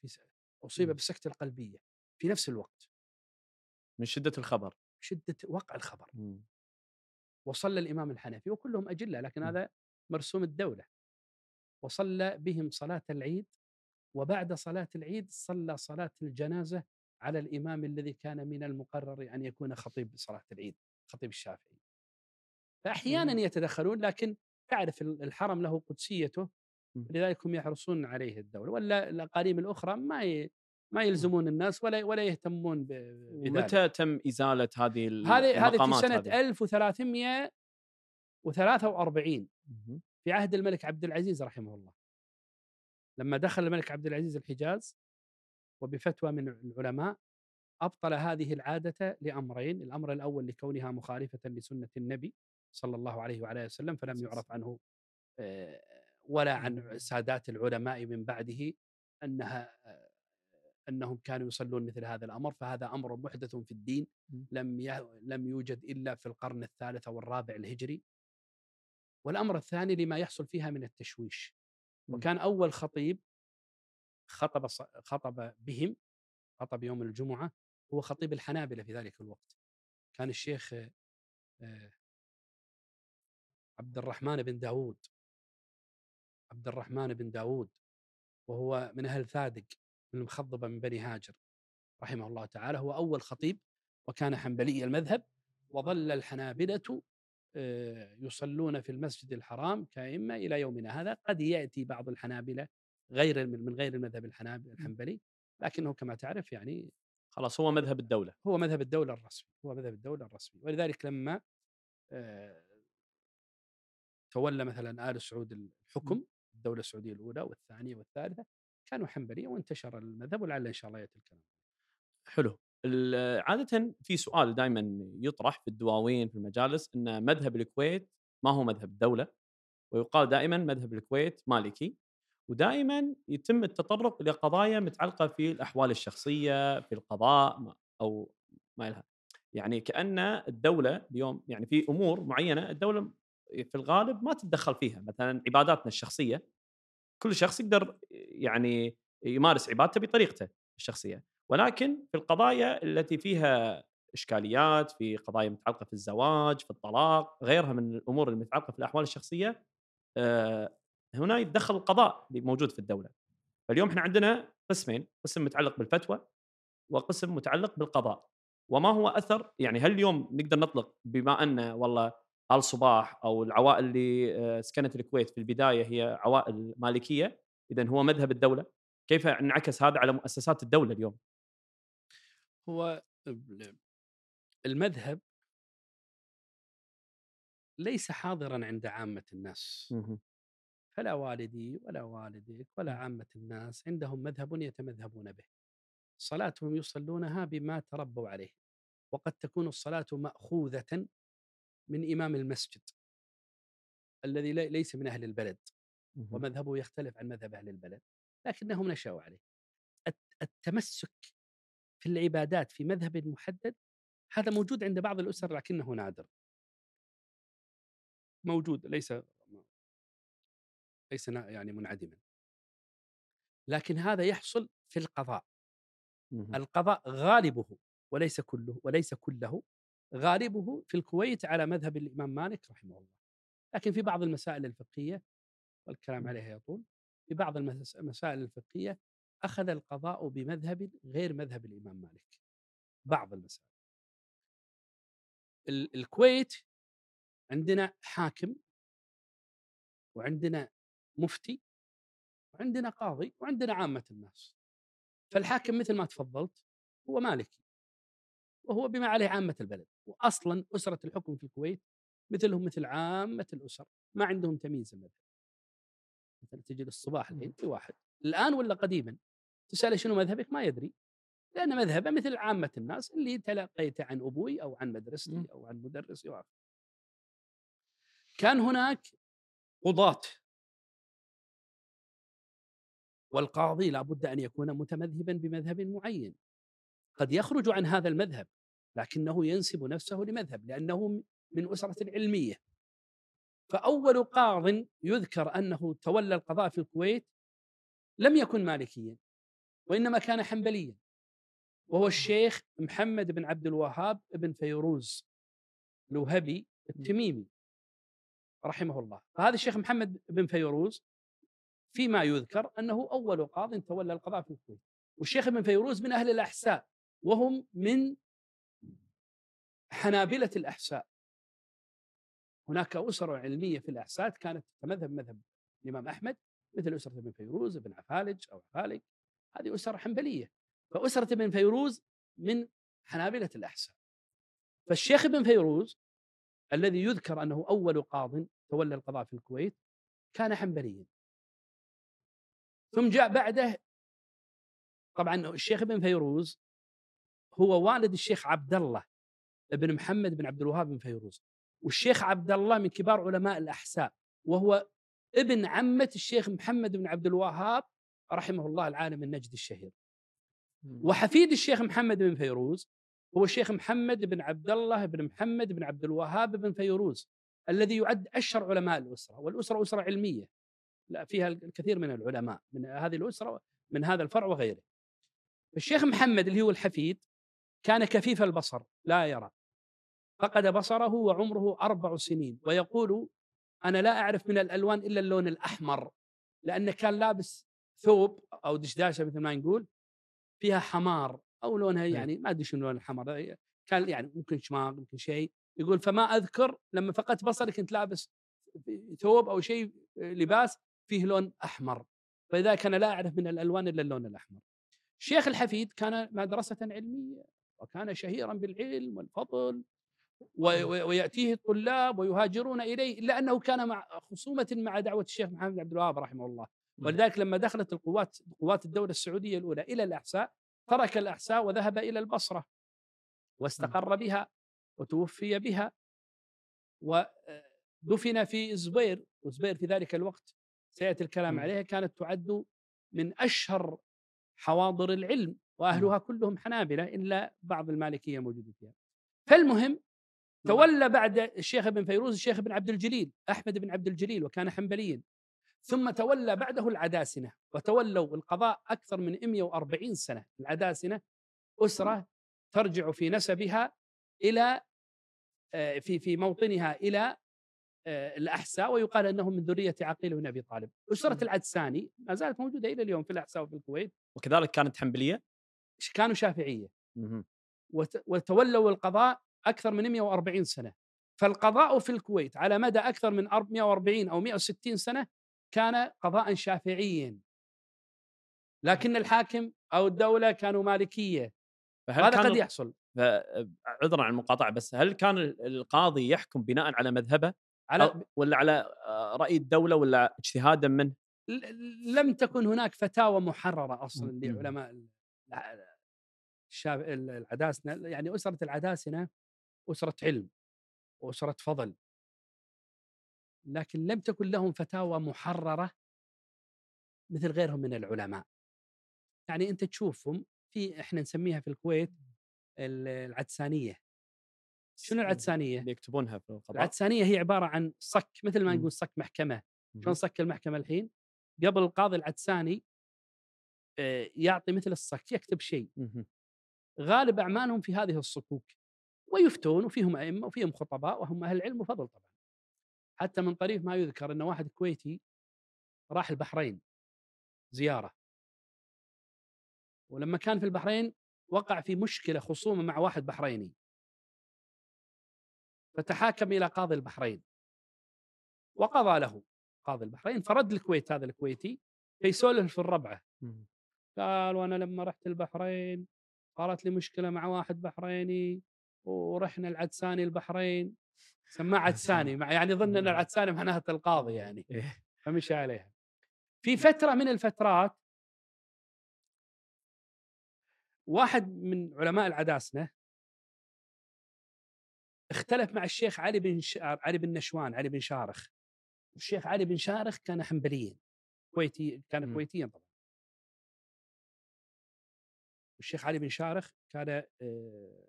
في أصيب مم. بالسكتة القلبية في نفس الوقت من شدة الخبر شدة وقع الخبر مم. وصلى الإمام الحنفي وكلهم أجلة لكن مم. هذا مرسوم الدولة وصلى بهم صلاة العيد وبعد صلاة العيد صلى صلاة الجنازة على الإمام الذي كان من المقرر أن يكون خطيب صلاة العيد خطيب الشافعي فاحيانا. يتدخلون لكن تعرف ال- الحرم له قدسيته مم. لذلك هم يحرصون عليه الدولة ولا الاقاليم الأخرى ما ي... ما يلزمون الناس ولا ولا يهتمون ب- بذلك. ومتى تم إزالة هذه هذه هذه في سنة هذه؟ 1343 مهم. في عهد الملك عبد العزيز رحمه الله. لما دخل الملك عبد العزيز الحجاز وبفتوى من العلماء أبطل هذه العادة لأمرين، الأمر الأول لكونها مخالفة لسنة النبي صلى الله عليه وعلى وسلم فلم يعرف عنه آه، ولا عن سادات العلماء من بعده أنها أنهم كانوا يصلون مثل هذا الأمر فهذا أمر محدث في الدين مم. لم لم يوجد إلا في القرن الثالث أو الرابع الهجري. والأمر الثاني لما يحصل فيها من التشويش. مم. وكان أول خطيب خطب خطب بهم خطب يوم الجمعة هو خطيب الحنابلة في ذلك الوقت. كان الشيخ آه، عبد الرحمن بن داود عبد الرحمن بن داود وهو من أهل ثادق المخضبة من بني هاجر رحمه الله تعالى. هو أول خطيب وكان حنبلي المذهب وظل الحنابلة آه، يصلون في المسجد الحرام كأئمة إلى يومنا هذا. قد يأتي بعض الحنابلة غير من غير المذهب الحنبلي لكنه كما تعرف يعني خلاص هو مذهب الدولة. هو مذهب الدولة الرسمي هو مذهب الدولة الرسمي. ولذلك لما آه، تولى مثلا آل سعود الحكم الدولة السعودية الأولى والثانية والثالثة كانوا حنبلية وانتشر المذهب ولعل إن شاء الله يأتي الكلام. حلو. عاده في سؤال دائما يطرح في الدواوين في المجالس إن مذهب الكويت ما هو مذهب الدولة ويقال دائما مذهب الكويت مالكي ودائما يتم التطرق لقضايا متعلقة في الأحوال الشخصية في القضاء أو ما لها يعني كأن الدولة اليوم يعني في أمور معينة الدولة في الغالب ما تتدخل فيها. مثلا عباداتنا الشخصية كل شخص يقدر يعني يمارس عبادته بطريقته الشخصية. ولكن في القضايا التي فيها إشكاليات في قضايا متعلقة في الزواج في الطلاق غيرها من الأمور المتعلقة في الأحوال الشخصية آه، هنا يتدخل القضاء اللي موجود في الدولة. فاليوم إحنا عندنا قسمين قسم متعلق بالفتوى وقسم متعلق بالقضاء. وما هو أثر؟ يعني هل اليوم نقدر نطلق بما أن والله ال صباح أو العوائل اللي آه، سكنت الكويت في البداية هي عوائل مالكية اذا هو مذهب الدولة كيف انعكس هذا على مؤسسات الدولة اليوم؟ هو المذهب ليس حاضرا عند عامة الناس. فلا والدي ولا والدك ولا عامة الناس عندهم مذهب يتمذهبون به صلاتهم يصلونها بما تربوا عليه وقد تكون الصلاة مأخوذة من إمام المسجد. الذي لي- ليس من أهل البلد. ومذهبه يختلف عن مذهب أهل البلد. لكنهم نشأوا عليه. الت- التمسك في العبادات في مذهب محدد هذا موجود عند بعض الأسر لكنه نادر. موجود ليس ليس يعني منعدما. لكن هذا يحصل في القضاء. القضاء غالبه وليس كله وليس كله غالبه في الكويت على مذهب الإمام مالك رحمه الله. لكن في بعض المسائل الفقهية والكلام عليها يطول في بعض المس- المسائل الفقهية أخذ القضاء بمذهب غير مذهب الإمام مالك. بعض المسائل. ال- الكويت عندنا حاكم وعندنا مفتي وعندنا قاضي وعندنا عامة الناس. فالحاكم مثل ما تفضلت هو مالكي. وهو بما عليه عامة البلد. واصلا أسرة الحكم في الكويت مثلهم مثل عامة الأسر ما عندهم تمييز المذهب. مثلا تجي للصباح الحين في واحد الآن ولا قديما؟ تساله شنو مذهبك؟ ما يدري. لأن مذهبه مثل عامة الناس اللي تلقيته عن أبوي أو عن مدرستي. أو عن مدرسي وآخر. كان هناك قضاة. والقاضي لابد أن يكون متمذهبا بمذهب معين. قد يخرج عن هذا المذهب لكنه ينسب نفسه لمذهب لأنه من أسرة علميه فأول قاض يذكر أنه تولى القضاء في الكويت لم يكن مالكيا وإنما كان حنبليا. وهو الشيخ محمد بن عبد الوهاب بن فيروز الوهبي التميمي رحمه الله. فهذا الشيخ محمد بن فيروز فيما يذكر أنه أول قاض تولى القضاء في الكويت. والشيخ ابن فيروز من أهل الأحساء. وهم من حنابلة الأحساء. هناك اسر علمية في الأحساء كانت تتمذهب مذهب الإمام أحمد مثل أسرة ابن فيروز ابن عفالج أو عفالج. هذه اسر حنبلية. فأسرة ابن فيروز من حنابلة الأحساء. فالشيخ ابن فيروز الذي يذكر أنه أول قاض تولى القضاء في الكويت كان حنبليا. ثم جاء بعده طبعا الشيخ ابن فيروز هو والد الشيخ عبد الله بن محمد بن عبد الوهاب بن فيروز والشيخ عبد الله من كبار علماء الاحساء وهو ابن عمة الشيخ محمد بن عبد الوهاب رحمه الله العالم النجد الشهير. وحفيد الشيخ محمد بن فيروز هو الشيخ محمد بن عبد الله بن محمد بن عبد الوهاب بن فيروز الذي يعد أشهر علماء الأسرة والأسرة أسرة علمية لا فيها الكثير من العلماء من هذه الأسرة من هذا الفرع وغيره. الشيخ محمد اللي هو الحفيد كان كفيف البصر لا يرى. فقد بصره وعمره أربع سنين ويقول أنا لا أعرف من الألوان إلا اللون الأحمر لأنه كان لابس ثوب أو دشداشة مثل ما نقول فيها حمار أو لونها يعني ما أدري شنو لون الحمار كان يعني ممكن شماغ ممكن شيء يقول فما أذكر لما فقدت بصري كنت لابس ثوب أو شيء لباس فيه لون أحمر فلذلك أنا لا أعرف من الألوان إلا اللون الأحمر. الشيخ الحفيد كان مدرسة علمية. وكان شهيرا بالعلم والفضل و- و- ويأتيه الطلاب ويهاجرون إليه الا انه كان مع خصومة مع دعوة الشيخ محمد بن عبد الوهاب رحمه الله. ولذلك لما دخلت القوات قوات الدولة السعودية الأولى إلى الأحساء ترك الأحساء وذهب إلى البصرة واستقر بها وتوفي بها. ودفن في زبير وزبير في ذلك الوقت سيأتي الكلام مم. عليها كانت تعد من أشهر حواضر العلم وأهلها كلهم حنابلة إلا بعض المالكية موجودة فيها. فالمهم تولى بعد الشيخ ابن فيروز الشيخ ابن عبد الجليل أحمد بن عبد الجليل وكان حنبليا. ثم تولى بعده العداسنة وتولوا القضاء أكثر من 140 سنة. العداسنة أسرة ترجع في نسبها إلى آه، في في موطنها إلى آه، الأحساء ويقال انهم من ذرية عقيل بن أبي طالب. أسرة العدساني ما زالت موجودة إلى اليوم في الأحساء وفي الكويت. وكذلك كانت حنبلية. كانوا شافعية. وتولوا القضاء أكثر من 140 سنة. فالقضاء في الكويت على مدى أكثر من 140 أو 160 سنة كان قضاء شافعيا. لكن الحاكم أو الدولة كانوا مالكية. فهل هذا قد يحصل. عذرا عن المقاطعة بس هل كان ال- القاضي يحكم بناء على مذهبه على ولا على آه، رأي الدولة ولا اجتهادا منه؟ لم تكن هناك فتاوى محررة أصلا مم. لعلماء ال- الع- الشاب العداسنه يعني أسرة العداسنه أسرة علم واسره فضل لكن لم تكن لهم فتاوى محررة مثل غيرهم من العلماء يعني أنت تشوفهم في إحنا نسميها في الكويت ال- العدسانية شنو العدسانية؟ اللي يكتبونها في القضاء العدسانية هي عبارة عن صك مثل ما مم. نقول صك محكمة. شلون صك المحكمة الحين قبل القاضي العدساني آه، يعطي مثل الصك يكتب شيء. غالب أعمالهم في هذه الصكوك ويفتون وفيهم أئمة وفيهم خطباء وهم أهل العلم وفضل طبعا. حتى من طريف ما يذكر إن واحد كويتي راح البحرين زيارة. ولما كان في البحرين وقع في مشكلة خصومه مع واحد بحريني. فتحاكم إلى قاضي البحرين. وقضى له. قاضي البحرين فرد الكويت هذا الكويتي يسولف في الربعة. قال وأنا لما رحت البحرين صارت لي مشكلة مع واحد بحريني ورحنا العدساني البحرين. سماه عدساني مع يعني ظن إن العدساني معناها القاضي يعني إيه. فمشى عليها. في فترة من الفترات واحد من علماء العداسنة اختلف مع الشيخ علي بن ش... علي بن نشوان علي بن شارخ. الشيخ علي بن شارخ كان حنبليا كويتي كان مم. كويتيا طبعا. الشيخ علي بن شارخ كان آه،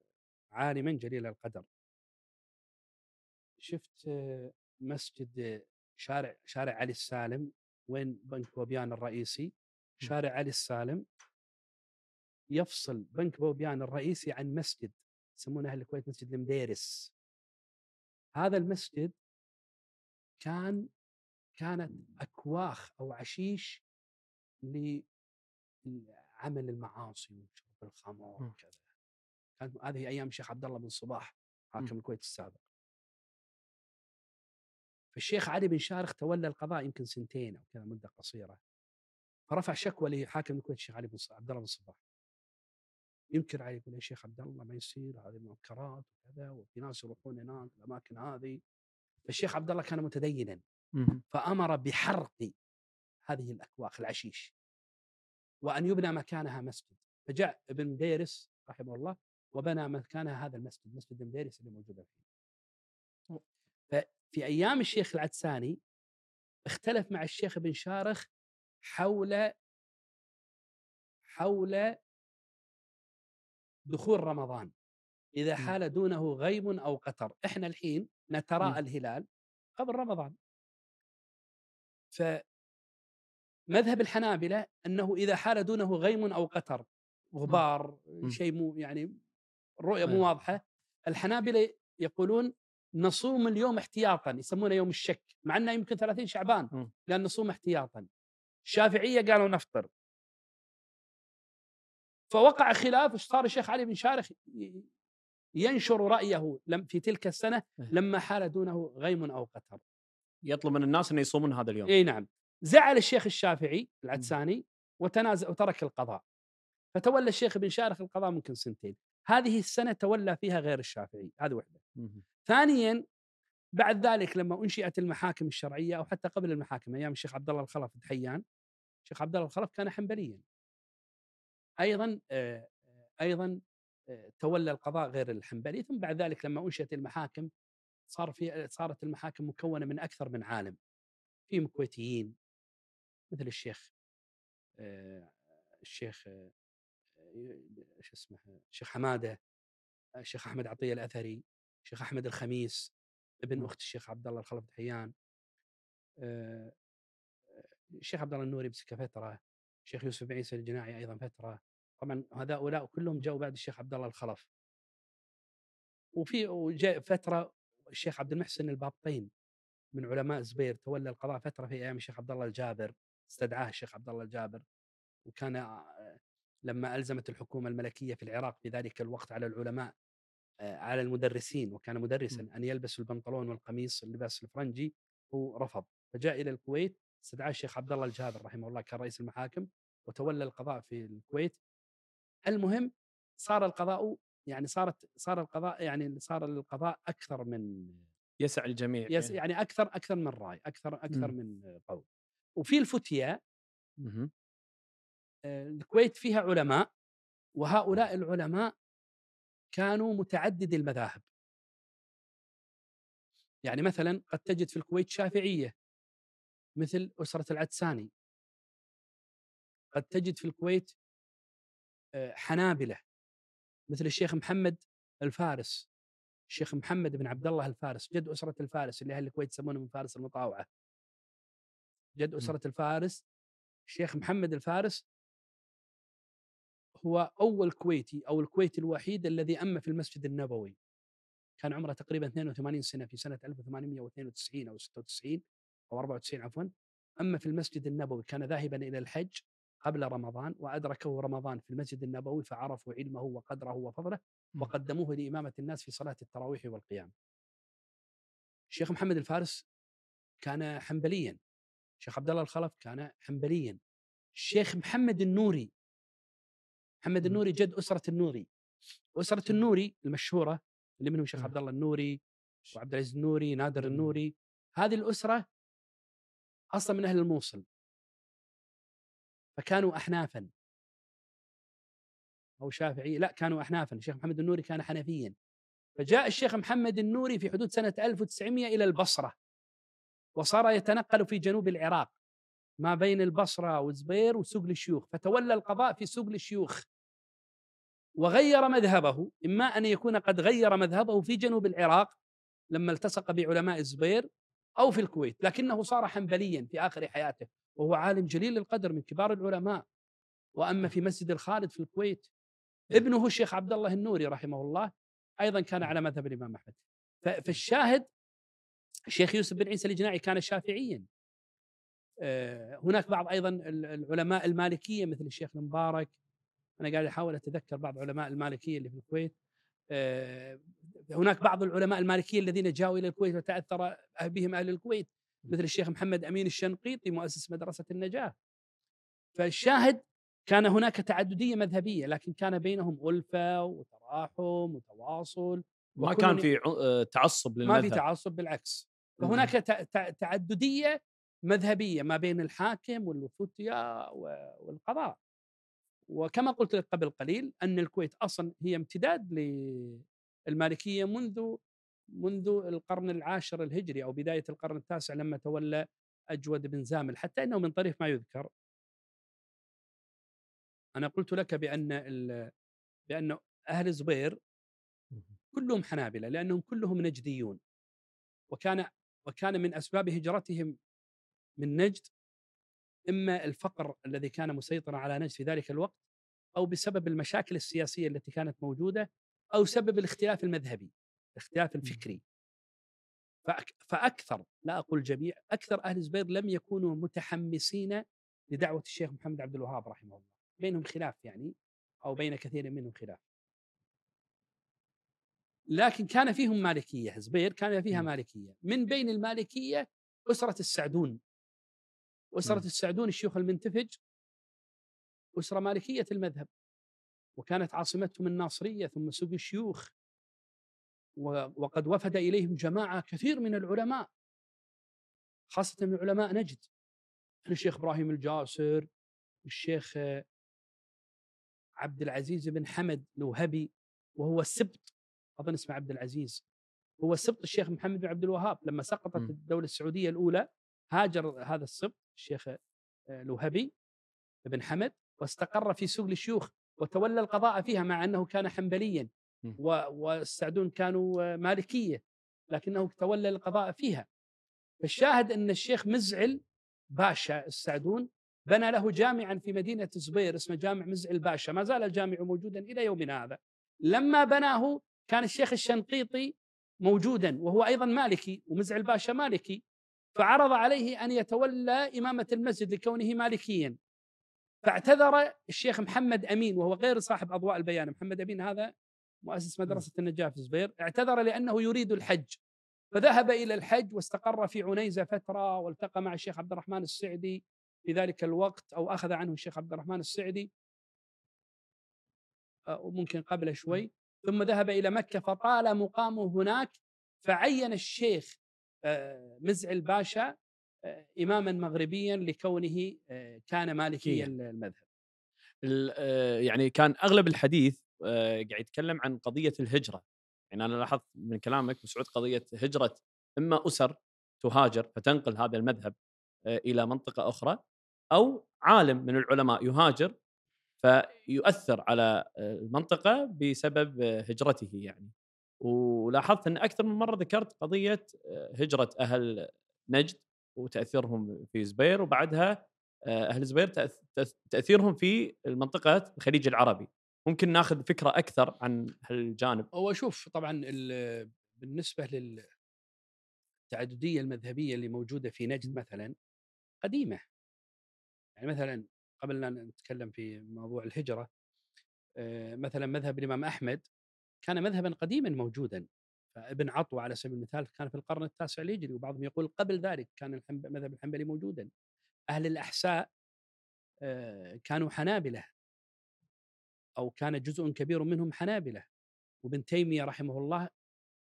عالما جليل القدر. شفت آه، مسجد آه، شارع شارع علي السالم وين بنك بوبيان الرئيسي. شارع علي السالم يفصل بنك بوبيان الرئيسي عن مسجد يسمونه أهل الكويت مسجد المديرس هذا المسجد كان كانت أكواخ أو عشيش لعمل المعاصي وشرب الخمر. وكذا. كانت هذه أيام الشيخ عبد الله بن صباح حاكم. الكويت السابق. فالشيخ علي بن شارخ تولى القضاء يمكن سنتين أو كذا مدة قصيرة. فرفع شكوى لحاكم الكويت الشيخ علي بن عبد الله بن صباح. ينكر عليه يقول يا شيخ عبد الله ما يصير هذه منكرات وكذا وفي ناس يروحون هناك الأماكن هذه. فالشيخ عبد الله كان متدينا. فأمر بحرق هذه الأكواخ العشيش. وأن يبنى مكانها مسجد. فجاء ابن مديرس رحمه الله وبنى مكانها هذا المسجد مسجد مديرس اللي موجود الحين. ففي أيام الشيخ العدساني اختلف مع الشيخ بن شارخ حول حول دخول رمضان. إذا مم. حال دونه غيم أو قطر. إحنا الحين نتراءى مم. الهلال قبل رمضان فمذهب الحنابلة أنه إذا حال دونه غيم أو قطر غبار شيء مو يعني الرؤية. مو واضحة الحنابلة يقولون نصوم اليوم احتياطا يسمونه يوم الشك مع أنه يمكن 30 شعبان مم. قال نصوم احتياطا الشافعية قالوا نفطر فوقع خلاف صار الشيخ علي بن شارخ ينشر رأيه لم في تلك السنة إيه. لما حال دونه غيم أو قطر يطلب من الناس انه يصومون هذا اليوم. إي نعم. زعل الشيخ الشافعي العدساني وتنازل وترك القضاء. فتولى الشيخ بن شارخ القضاء ممكن سنتين. هذه السنة تولى فيها غير الشافعي هذه واحدة مم. ثانيا بعد ذلك لما أنشئت المحاكم الشرعية أو حتى قبل المحاكم أيام الشيخ عبد الله الخلف دحيان الشيخ عبد الله الخلف كان حنبليا. أيضا آه، أيضا تولى القضاء غير الحنبلي ثم بعد ذلك لما أنشئت المحاكم صار في صارت المحاكم مكونة من أكثر من عالم في كويتيين مثل الشيخ آه، الشيخ آه، آه، شو اسمه الشيخ حمادة الشيخ أحمد عطية الأثري الشيخ أحمد الخميس ابن مم. أخت الشيخ عبد الله الخلف دحيان آه، آه، الشيخ عبد الله النوري مسك فتره الشيخ يوسف بن عيسى الجناعي أيضا فترة طبعا هؤلاء كلهم جاءوا بعد الشيخ عبد الله الخلف. وفي وجاء فترة الشيخ عبد المحسن البابطين من علماء الزبير تولى القضاء فترة في أيام الشيخ عبد الله الجابر استدعاه الشيخ عبد الله الجابر. وكان آه، لما ألزمت الحكومة الملكية في العراق في ذلك الوقت على العلماء آه، على المدرسين وكان مدرسا. أن يلبسوا البنطلون والقميص اللباس الفرنجي هو رفض. فجاء إلى الكويت استدعاه الشيخ عبد الله الجابر رحمه الله كان رئيس المحاكم وتولى القضاء في الكويت. المهم صار القضاء يعني صارت صار القضاء يعني صار القضاء أكثر من يسع الجميع يس يعني أكثر أكثر من رأي أكثر أكثر مم. من قول. وفي الفتيا الكويت فيها علماء وهؤلاء العلماء كانوا متعددي المذاهب. يعني مثلا قد تجد في الكويت شافعية مثل أسرة العدساني. قد تجد في الكويت حنابلة مثل الشيخ محمد الفارس. الشيخ محمد بن عبد الله الفارس جد أسرة الفارس اللي أهل الكويت يسمونه من فارس المطاوعة. جد أسرة الفارس الشيخ محمد الفارس هو أول كويتي أو الكويتي الوحيد الذي أم في المسجد النبوي. كان عمره تقريبا 82 سنة في سنة 1892 أو 96 أو 94 عفوا أما في المسجد النبوي كان ذاهبا إلى الحج. قبل رمضان وأدركه رمضان في المسجد النبوي فعرفوا علمه وقدره وفضله وقدموه لإمامة الناس في صلاة التراويح والقيام. الشيخ محمد الفارس كان حنبليا. الشيخ عبد الله الخلف كان حنبليا. الشيخ محمد النوري محمد النوري جد أسرة النوري. أسرة النوري المشهورة اللي منهم الشيخ عبد الله النوري وعبد العزيز النوري نادر النوري. هذه الأسرة أصلا من أهل الموصل. فكانوا احنافا. أو شافعي لا كانوا احنافا. الشيخ محمد النوري كان حنفيا. فجاء الشيخ محمد النوري في حدود سنة 1900 إلى البصرة وصار يتنقل في جنوب العراق ما بين البصرة وزبير وسوق الشيوخ. فتولى القضاء في سوق الشيوخ. وغير مذهبه إما أن يكون قد غير مذهبه في جنوب العراق لما التصق بعلماء الزبير أو في الكويت لكنه صار حنبليا في آخر حياته وهو عالم جليل القدر من كبار العلماء. وأما في مسجد الخالد في الكويت ابنه الشيخ عبد الله النوري رحمه الله أيضا كان على مذهب الإمام أحمد. فالشاهد الشيخ يوسف بن عيسى الجناعي كان شافعيا. آه، هناك بعض أيضا العلماء المالكية مثل الشيخ المبارك. أنا قاعد أحاول أتذكر بعض علماء المالكية اللي في الكويت. هناك بعض العلماء المالكية الذين جاءوا إلى الكويت وتأثر بهم أهل الكويت مثل الشيخ محمد أمين الشنقيطي مؤسس مدرسة النجاة. فالشاهد كان هناك تعددية مذهبية لكن كان بينهم الفه وتراحم وتواصل ما كان في آه، تعصب للمذهب ما في تعصب بالعكس. فهناك تعددية مذهبية ما بين الحاكم والفتيا والقضاء. وكما قلت لك قبل قليل أن الكويت أصلا هي امتداد للمالكية منذ منذ القرن العاشر الهجري أو بداية القرن التاسع لما تولى أجود بن زامل حتى إنه من طريف ما يذكر. أنا قلت لك بأن بأن أهل زبير كلهم حنابلة لأنهم كلهم نجديون. وكان وكان من أسباب هجرتهم من نجد إما الفقر الذي كان مسيطرا على نجد في ذلك الوقت أو بسبب المشاكل السياسية التي كانت موجودة أو سبب الاختلاف المذهبي الاختلاف الفكري. فأكثر لا أقول جميع أكثر أهل الزبير لم يكونوا متحمسين لدعوة الشيخ محمد عبد الوهاب رحمه الله. بينهم خلاف يعني أو بين كثير منهم خلاف. لكن كان فيهم مالكية زبير كان فيها مالكية. من بين المالكية أسرة السعدون. اسره السعدون الشيوخ المنتفج أسرة مالكية المذهب وكانت عاصمتهم الناصرية ثم سوق الشيوخ وقد وفد إليهم جماعة كثير من العلماء. خاصة من علماء نجد الشيخ إبراهيم الجاسر الشيخ عبد العزيز بن حمد الوهبي وهو السبط أظن اسمه عبد العزيز هو سبط الشيخ محمد بن عبد الوهاب. لما سقطت م. الدولة السعودية الأولى هاجر هذا السبط الشيخ آه، الوهبي بن حمد واستقر في سوق الشيوخ وتولى القضاء فيها مع أنه كان حنبليا والسعدون كانوا آه، مالكية لكنه تولى القضاء فيها. فالشاهد أن الشيخ مزعل باشا السعدون بنى له جامعا في مدينة زبير اسمه جامع مزعل باشا ما زال الجامع موجودا إلى يومنا هذا. لما بناه كان الشيخ الشنقيطي موجودا وهو أيضا مالكي ومزعل باشا مالكي. فعرض عليه أن يتولى إمامة المسجد لكونه مالكيا. فاعتذر الشيخ محمد أمين وهو غير صاحب أضواء البيان. محمد أمين هذا مؤسس مدرسة النجاة في زبير اعتذر لأنه يريد الحج. فذهب إلى الحج واستقر في عنيزة فترة والتقى مع الشيخ عبد الرحمن السعدي في ذلك الوقت أو أخذ عنه الشيخ عبد الرحمن السعدي. وممكن قبله شوي. ثم ذهب إلى مكة فطال مقامه هناك فعين الشيخ مزعل باشا آه، اماما مغربيا لكونه كان مالكي المذهب. يعني كان أغلب الحديث قاعد يتكلم عن قضية الهجرة. يعني أنا لاحظت من كلامك مسعود قضية هجرة إما أسر تهاجر فتنقل هذا المذهب إلى منطقة أخرى أو عالم من العلماء يهاجر فيؤثر على المنطقة بسبب هجرته يعني. ولاحظت إن أكثر من مرة ذكرت قضية هجرة أهل نجد وتأثيرهم في زبير وبعدها أهل زبير تأثيرهم في المنطقة الخليج العربي. ممكن ناخذ فكرة أكثر عن هالجانب؟ هو شوف طبعا بالنسبة للتعددية المذهبية اللي موجودة في نجد مثلا قديمة. يعني مثلا قبل أن نتكلم في موضوع الهجرة آه، مثلا مذهب الإمام أحمد كان مذهبا قديما موجودا. فابن عطوة على سبيل المثال كان في القرن التاسع الهجري وبعضهم يقول قبل ذلك كان المذهب الحنبلي موجودا. أهل الأحساء آه، كانوا حنابلة. أو كان جزء كبير منهم حنابلة. وابن تيمية رحمه الله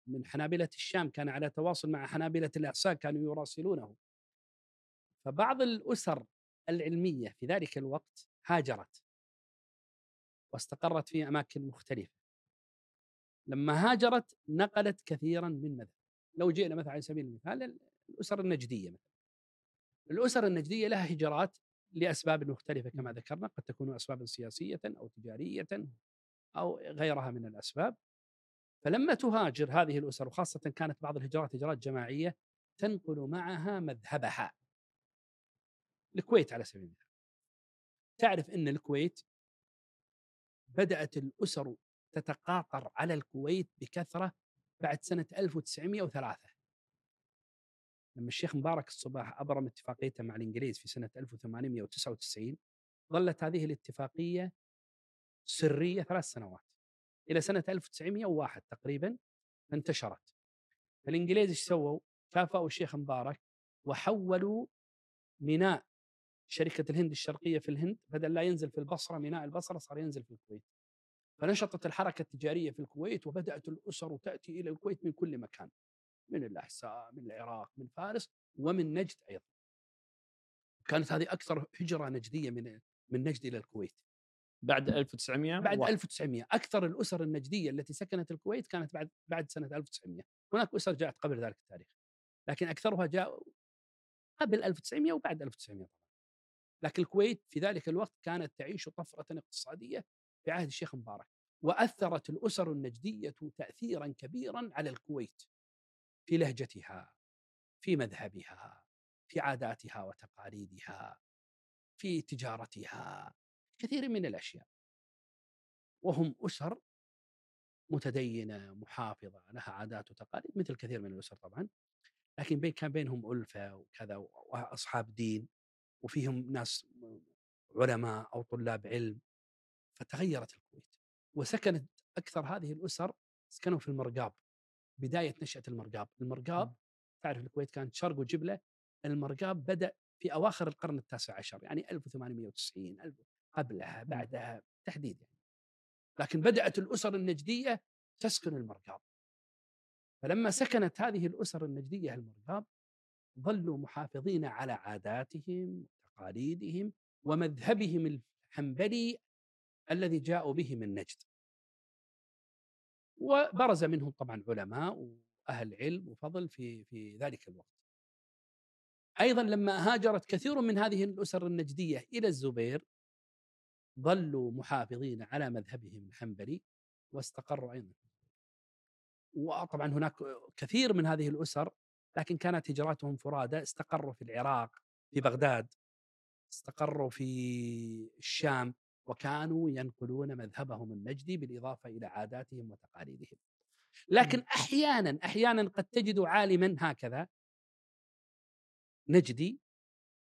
من حنابلة الشام كان على تواصل مع حنابلة الأحساء كانوا يراسلونه. فبعض الأسر العلمية في ذلك الوقت هاجرت. واستقرت في أماكن مختلفة. لما هاجرت نقلت كثيرا من مذهب. لو جئنا مثلا على سبيل المثال الأسر النجدية مثلا. الأسر النجدية لها هجرات لأسباب مختلفة كما ذكرنا. قد تكون أسبابا سياسية أو تجارية أو غيرها من الأسباب. فلما تهاجر هذه الأسر وخاصة كانت بعض الهجرات هجرات جماعية تنقل معها مذهبها. الكويت على سبيل المثال. تعرف أن الكويت بدأت الأسر تتقاطر على الكويت بكثرة بعد سنة 1903 لما الشيخ مبارك الصباح أبرم اتفاقيته مع الإنجليز في سنة 1899 ظلت هذه الاتفاقية سرية ثلاث سنوات. إلى سنة 1901 تقريبا انتشرت. فالإنجليز إيش سووا؟ كافأوا الشيخ مبارك وحولوا ميناء شركة الهند الشرقية في الهند بدل لا ينزل في البصرة ميناء البصرة صار ينزل في الكويت. فنشطت الحركة التجارية في الكويت وبدأت الأسر تأتي إلى الكويت من كل مكان من الأحساء من العراق من فارس ومن نجد أيضا. كانت هذه أكثر هجرة نجدية من من نجد إلى الكويت. بعد 1900 بعد 1900 أكثر الأسر النجدية التي سكنت الكويت كانت بعد بعد سنة 1900 هناك أسر جاءت قبل ذلك التاريخ لكن أكثرها جاء قبل 1900 وبعد 1900 طبعا. لكن الكويت في ذلك الوقت كانت تعيش طفرة اقتصادية في عهد الشيخ مبارك وأثرت الأسر النجدية تأثيرا كبيرا على الكويت في لهجتها في مذهبها في عاداتها وتقاليدها في تجارتها كثير من الأشياء. وهم أسر متدينة محافظة لها عادات وتقاليد مثل كثير من الأسر طبعا لكن بين كان بينهم ألفة وكذا وأصحاب دين وفيهم ناس علماء أو طلاب علم. فتغيرت الكويت وسكنت أكثر هذه الأسر سكنوا في المرقاب بداية نشأة المرقاب، المرقاب تعرف الكويت كانت شرق وجبلة، المرقاب بدأ في أواخر القرن التاسع عشر يعني 1890 قبلها بعدها تحديدا لكن بدأت الأسر النجدية تسكن المرقاب. فلما سكنت هذه الأسر النجدية المرقاب ظلوا محافظين على عاداتهم وتقاليدهم ومذهبهم الحنبلي الذي جاءوا به من نجد وبرز منهم طبعا علماء وأهل علم وفضل في في ذلك الوقت. أيضا لما هاجرت كثير من هذه الأسر النجدية إلى الزبير ظلوا محافظين على مذهبهم الحنبلي واستقروا أيضا. وطبعا هناك كثير من هذه الأسر لكن كانت هجراتهم فرادى استقروا في العراق في بغداد استقروا في الشام وكانوا ينقلون مذهبهم النجدي بالإضافة إلى عاداتهم وتقاليدهم. لكن أحيانا أحيانا قد تجد عالما هكذا نجدي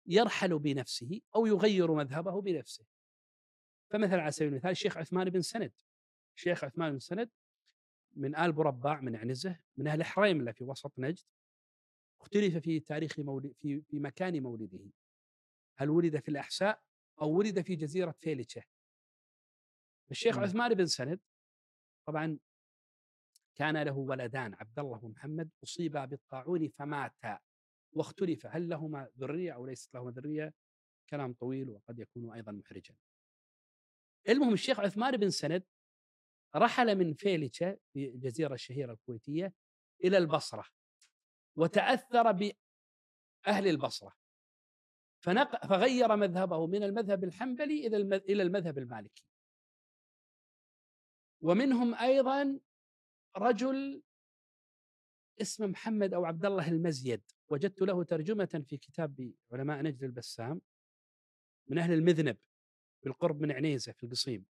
يرحل بنفسه أو يغير مذهبه بنفسه. فمثلا على سبيل المثال الشيخ عثمان بن سند الشيخ عثمان بن سند من آل برباع من عنزة من أهل حريملة في وسط نجد اختلف في تاريخ مولد في في مكان مولده هل ولد في الأحساء أو ولد في جزيرة فيلتشه الشيخ عثمان بن سند طبعا كان له ولدان عبد الله ومحمد أصيبا بالطاعون فماتا واختلف. هل لهما ذرية أو ليست لهما ذرية؟ كلام طويل وقد يكون أيضا محرجا. المهم الشيخ عثمان بن سند رحل من فيلتشة في الجزيرة الشهيرة الكويتية إلى البصرة وتأثر بأهل البصرة. فنق... فغير مذهبه من المذهب الحنبلي إلى إلى المذهب المالكي. ومنهم أيضا رجل اسمه محمد أو عبد الله المزيد وجدت له ترجمة في كتاب علماء نجد البسام من أهل المذنب بالقرب من عنيزة في القصيم.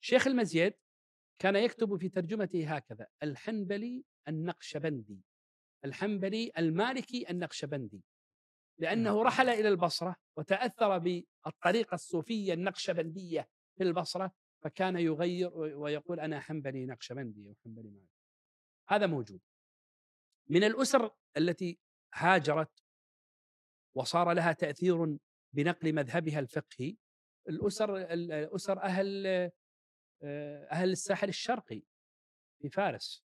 شيخ المزيد كان يكتب في ترجمته هكذا: الحنبلي النقشبندي الحنبلي المالكي النقشبندي لأنه رحل إلى البصرة وتأثر بالطريقة الصوفية النقشبندية في البصرة فكان يغير ويقول أنا حنبلي نقشبندي أو حنبلي مالكي هذا موجود. من الأسر التي هاجرت وصار لها تأثير بنقل مذهبها الفقهي الأسر الأسر أهل أهل الساحل الشرقي في فارس.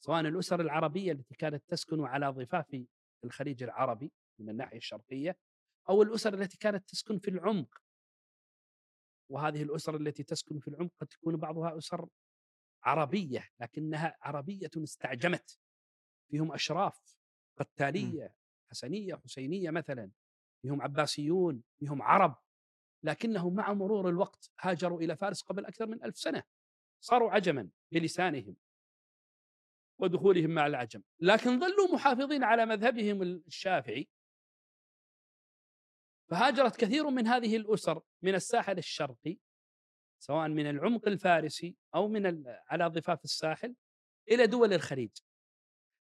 سواء الأسر العربية التي كانت تسكن على ضفاف الخليج العربي. من الناحية الشرقية أو الأسر التي كانت تسكن في العمق. وهذه الأسر التي تسكن في العمق قد تكون بعضها أسر عربية لكنها عربية استعجمت. فيهم أشراف قتالية حسنية حسينية مثلا. فيهم عباسيون فيهم عرب. لكنهم مع مرور الوقت هاجروا إلى فارس قبل أكثر من ألف سنة. صاروا عجما بلسانهم. ودخولهم مع العجم. لكن ظلوا محافظين على مذهبهم الشافعي. فهاجرت كثير من هذه الأسر من الساحل الشرقي سواء من العمق الفارسي أو من على ضفاف الساحل إلى دول الخليج.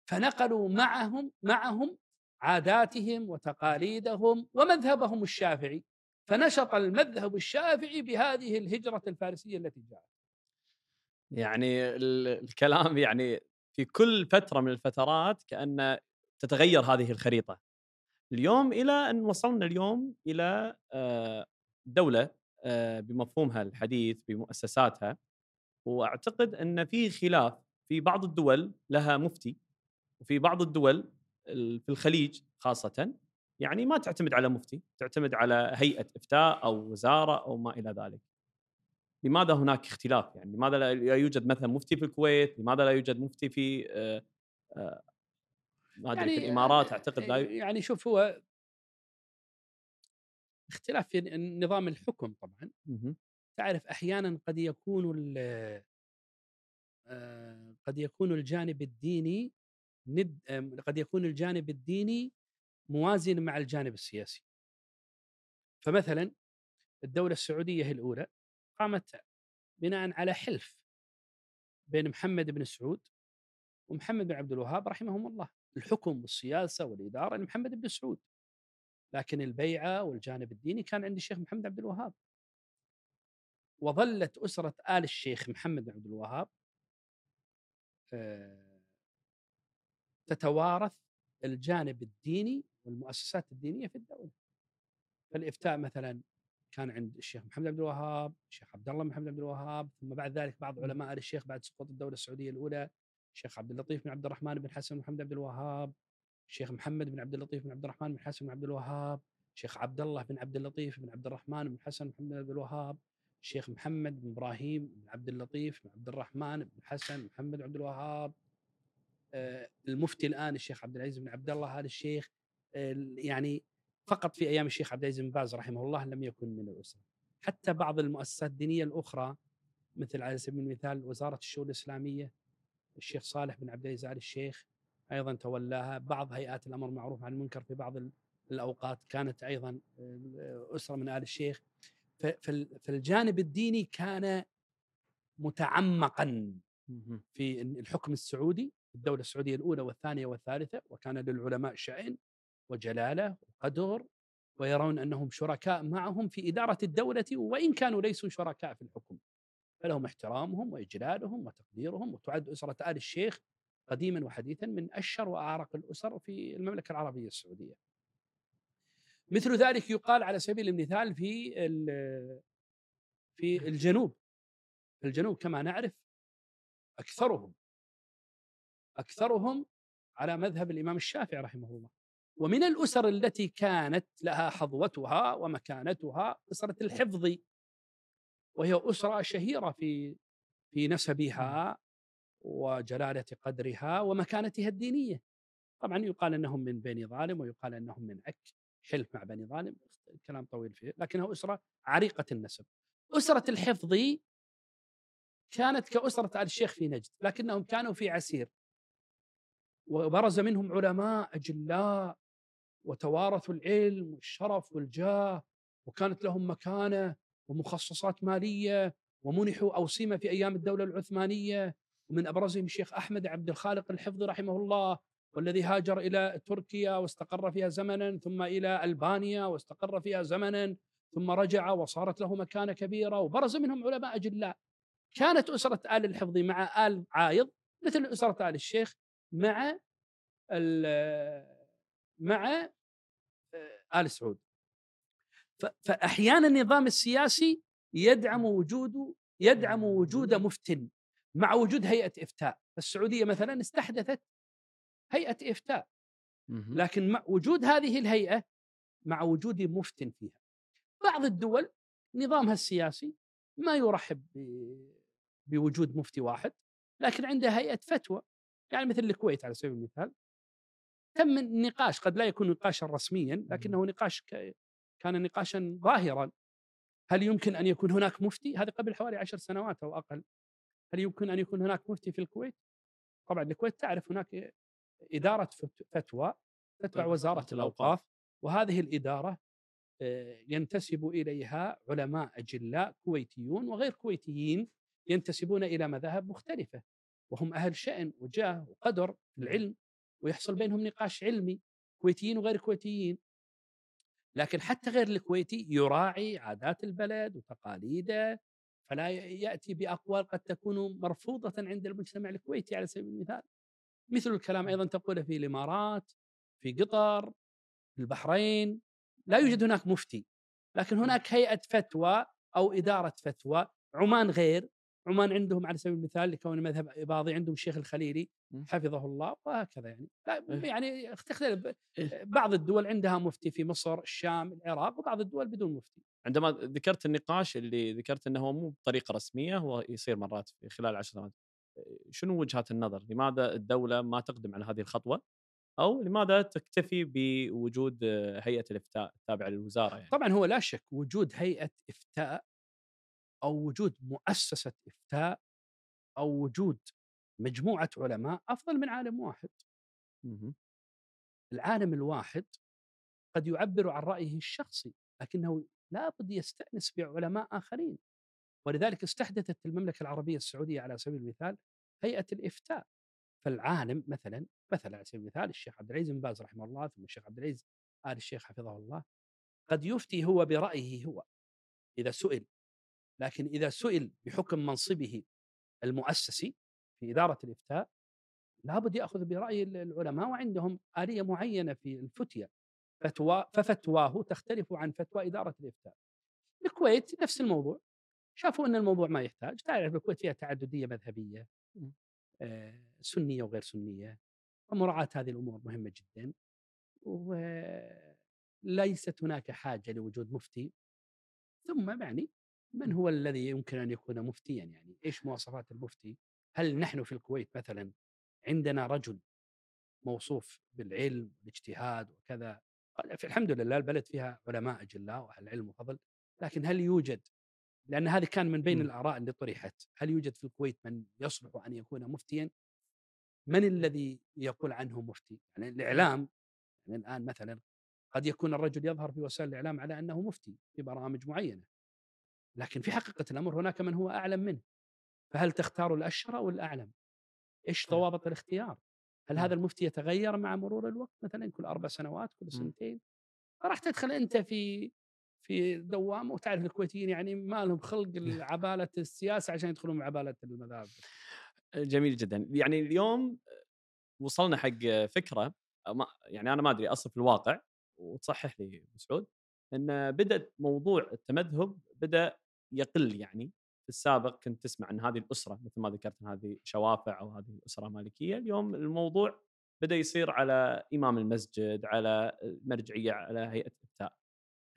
فنقلوا معهم معهم عاداتهم وتقاليدهم ومذهبهم الشافعي فنشط المذهب الشافعي بهذه الهجرة الفارسية التي جاءت. يعني الكلام يعني في كل فترة من الفترات كأن تتغير هذه الخريطة. اليوم إلى أن وصلنا اليوم إلى آه، دولة آه، بمفهومها الحديث بمؤسساتها. وأعتقد أن في خلاف في بعض الدول لها مفتي وفي بعض الدول في الخليج خاصه يعني ما تعتمد على مفتي تعتمد على هيئة إفتاء أو وزارة أو ما إلى ذلك. لماذا هناك اختلاف؟ يعني لماذا لا يوجد مثلا مفتي في الكويت؟ لماذا لا يوجد مفتي في آه، ما أدري يعني في الامارات أعتقد لا يعني شوف هو اختلاف في نظام الحكم طبعا. تعرف أحيانا قد يكون قد يكون الجانب الديني ند قد يكون الجانب الديني موازن مع الجانب السياسي. فمثلا الدولة السعودية الأولى قامت بناء على حلف بين محمد بن سعود ومحمد بن عبد الوهاب رحمهم الله. الحكم والسياسة والإدارة لمحمد بن سعود. لكن البيعة والجانب الديني كان عند الشيخ محمد عبد الوهاب. وظلت أسرة آل الشيخ محمد بن عبد الوهاب آه، تتوارث الجانب الديني والمؤسسات الدينية في الدولة. فالإفتاء مثلا كان عند الشيخ محمد عبد الوهاب الشيخ عبد الله محمد عبد الوهاب ثم بعد ذلك بعض علماء الشيخ بعد سقوط الدولة السعودية الأولى. الشيخ عبد اللطيف بن عبد الرحمن بن حسن محمد عبد الوهاب الشيخ محمد بن عبد اللطيف بن عبد الرحمن بن حسن بن عبد الوهاب الشيخ عبد الله بن عبد اللطيف بن عبد الرحمن بن حسن محمد بن عبد الوهاب الشيخ محمد بن إبراهيم بن عبد اللطيف بن عبد الرحمن بن حسن محمد بن عبد الوهاب آه، المفتي الان الشيخ عبد العزيز بن عبد الله هذا الشيخ يعني فقط في أيام الشيخ عبد العزيز بن باز رحمه الله لم يكن من الاسره حتى بعض المؤسسات الدينيه الاخرى مثل على سبيل المثال وزاره الشؤون الاسلاميه الشيخ صالح بن عبد العزيز آل الشيخ أيضا تولاها بعض هيئات الأمر بالمعروف عن المنكر في بعض الأوقات كانت أيضا أسرة من آل الشيخ. فالجانب الديني كان متعمقا في الحكم السعودي الدولة السعودية الأولى والثانية والثالثة وكان للعلماء شأن وجلالة وقدر ويرون أنهم شركاء معهم في إدارة الدولة وإن كانوا ليسوا شركاء في الحكم. فلهم احترامهم وإجلالهم وتقديرهم وتعد أسرة آل الشيخ قديما وحديثا من أشهر وأعرق الأسر في المملكة العربية السعودية. مثل ذلك يقال على سبيل المثال في في الجنوب. في الجنوب كما نعرف أكثرهم أكثرهم على مذهب الإمام الشافعي رحمه الله. ومن الأسر التي كانت لها حظوتها ومكانتها أسرة الحفظ وهي أسرة شهيرة في في نسبها وجلالة قدرها ومكانتها الدينية. طبعا يقال أنهم من بني ظالم ويقال أنهم من عك حلف مع بني ظالم كلام طويل فيه لكنها أسرة عريقة النسب. أسرة الحفظ كانت كأسرة آل الشيخ في نجد لكنهم كانوا في عسير. وبرز منهم علماء أجلاء وتوارثوا العلم والشرف والجاه وكانت لهم مكانة ومخصصات مالية ومنحوا أوسمة في أيام الدولة العثمانية. ومن أبرزهم الشيخ أحمد عبد الخالق الحفظي رحمه الله والذي هاجر إلى تركيا واستقر فيها زمنا ثم إلى ألبانيا واستقر فيها زمنا ثم رجع وصارت له مكانة كبيرة. وبرز منهم علماء أجلاء. كانت أسرة آل الحفظي مع آل عايض مثل أسرة آل الشيخ مع مع آل سعود. فأحيانا النظام السياسي يدعم وجود يدعم وجود مفتن مع وجود هيئة إفتاء. السعودية مثلا استحدثت هيئة إفتاء لكن مع وجود هذه الهيئة مع وجود مفتن فيها. بعض الدول نظامها السياسي ما يرحب بوجود مفتي واحد لكن عندها هيئة فتوى. يعني مثل الكويت على سبيل المثال. تم النقاش قد لا يكون نقاشا رسميا لكنه نقاش كان نقاشا ظاهرا هل يمكن أن يكون هناك مفتي؟ هذا قبل حوالي عشر سنوات أو أقل. هل يمكن أن يكون هناك مفتي في الكويت؟ طبعا الكويت تعرف هناك إدارة فتوى تتبع وزارة الأوقاف وهذه الإدارة آه، ينتسب إليها علماء أجلاء كويتيون وغير كويتيين ينتسبون إلى مذاهب مختلفة وهم أهل شأن وجاه وقدر في العلم ويحصل بينهم نقاش علمي كويتيين وغير كويتيين لكن حتى غير الكويتي يراعي عادات البلد وتقاليده فلا يأتي بأقوال قد تكون مرفوضة عند المجتمع الكويتي على سبيل المثال. مثل الكلام أيضا تقوله في الإمارات في قطر في البحرين. لا يوجد هناك مفتي لكن هناك هيئة فتوى أو إدارة فتوى عمان غير. عمان عندهم على سبيل المثال لكون مذهب إباضي عندهم الشيخ الخليلي حفظه الله وهكذا يعني إيه. يعني تختلف إيه. بعض الدول عندها مفتي في مصر الشام العراق وبعض الدول بدون مفتي عندما ذكرت النقاش اللي ذكرت إنه هو مو بطريقة رسمية هو يصير مرات في خلال عشر سنوات شنو وجهات النظر؟ لماذا الدولة ما تقدم على هذه الخطوة؟ أو لماذا تكتفي بوجود هيئة الإفتاء التابعة للوزارة يعني؟ طبعا هو لا شك وجود هيئة إفتاء أو وجود مؤسسة إفتاء أو وجود مجموعة علماء أفضل من عالم واحد. العالم الواحد قد يعبر عن رأيه الشخصي لكنه لابد يستأنس بعلماء آخرين. ولذلك استحدثت المملكة العربية السعودية على سبيل المثال هيئة الإفتاء. فالعالم مثلا مثلا على سبيل المثال الشيخ عبد العزيز بن باز رحمه الله ثم الشيخ عبد العزيز آل الشيخ حفظه الله قد يفتي هو برأيه هو إذا سئل لكن إذا سئل بحكم منصبه المؤسسي في إدارة الإفتاء لابد يأخذ برأي العلماء وعندهم آلية معينة في الفتية فتوى ففتواه تختلف عن فتوى إدارة الإفتاء. الكويت نفس الموضوع. شافوا أن الموضوع ما يحتاج. تعرف الكويت فيها تعددية مذهبية آه، سنية وغير سنية ومراعاة هذه الأمور مهمة جدا وليست هناك حاجة لوجود مفتي. ثم يعني من هو الذي يمكن أن يكون مفتيا يعني؟ إيش مواصفات المفتي؟ هل نحن في الكويت مثلا عندنا رجل موصوف بالعلم والاجتهاد وكذا في الحمد لله البلد فيها علماء أجلاء وأهل علم وفضل لكن هل يوجد لأن هذه كان من بين الآراء اللي طرحت هل يوجد في الكويت من يصلح أن يكون مفتيا؟ من الذي يقول عنه مفتي؟ يعني الإعلام يعني الآن مثلا قد يكون الرجل يظهر في وسائل الإعلام على أنه مفتي في برامج معينة لكن في حقيقة الأمر هناك من هو أعلم منه فهل تختار الأشهر أو الأعلم؟ إيش ضوابط الاختيار؟ هل هذا المفتي يتغير مع مرور الوقت؟ مثلا كل أربع سنوات كل سنتين؟ فراح تدخل أنت في في دوامة وتعرف الكويتيين يعني ما لهم خلق عباله السياسة عشان يدخلون عبالة المذاهب. جميل جدا، يعني اليوم وصلنا حق فكرة يعني أنا ما أدري اصل في الواقع وتصحح لي سعود إن بدا موضوع التمذهب بدأ يقل يعني. في السابق كنت تسمع إن هذه الأسرة مثل ما ذكرت هذه شوافع أو هذه اسره مالكية اليوم الموضوع بدأ يصير على إمام المسجد على المرجعيه على هيئة الإفتاء.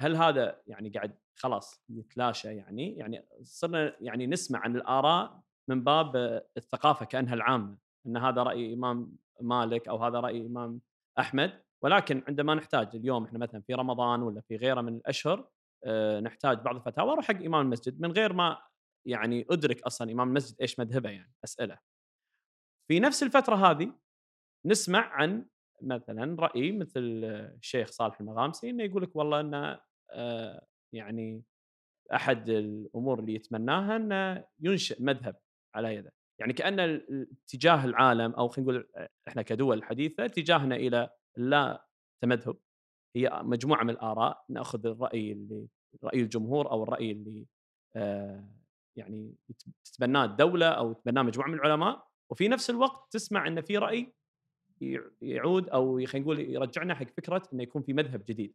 هل هذا يعني قاعد خلاص يتلاشى يعني؟ يعني صرنا يعني نسمع عن الآراء من باب الثقافة كأنها العامة إن هذا رأي إمام مالك أو هذا رأي إمام أحمد. ولكن عندما نحتاج اليوم إحنا مثلا في رمضان ولا في غيره من الأشهر نحتاج بعض الفتاوى أروح حق إمام المسجد من غير ما يعني أدرك أصلا إمام المسجد إيش مذهبه يعني اساله. في نفس الفترة هذه نسمع عن مثلا رأي مثل الشيخ صالح المغامسي إنه يقول لك والله انه آه، يعني أحد الأمور اللي يتمناها إنه ينشئ مذهب على يده. يعني كأن اتجاه العالم أو خلينا نقول إحنا كدول حديثة اتجاهنا إلى لا تمذهب هي مجموعة من الآراء نأخذ الرأي اللي رأي الجمهور أو الرأي اللي آه، يعني تتبناه الدولة أو تتبناه مجموعة من العلماء وفي نفس الوقت تسمع إن في رأي يع- يعود أو خلينا نقول يرجعنا حق فكرة إنه يكون في مذهب جديد.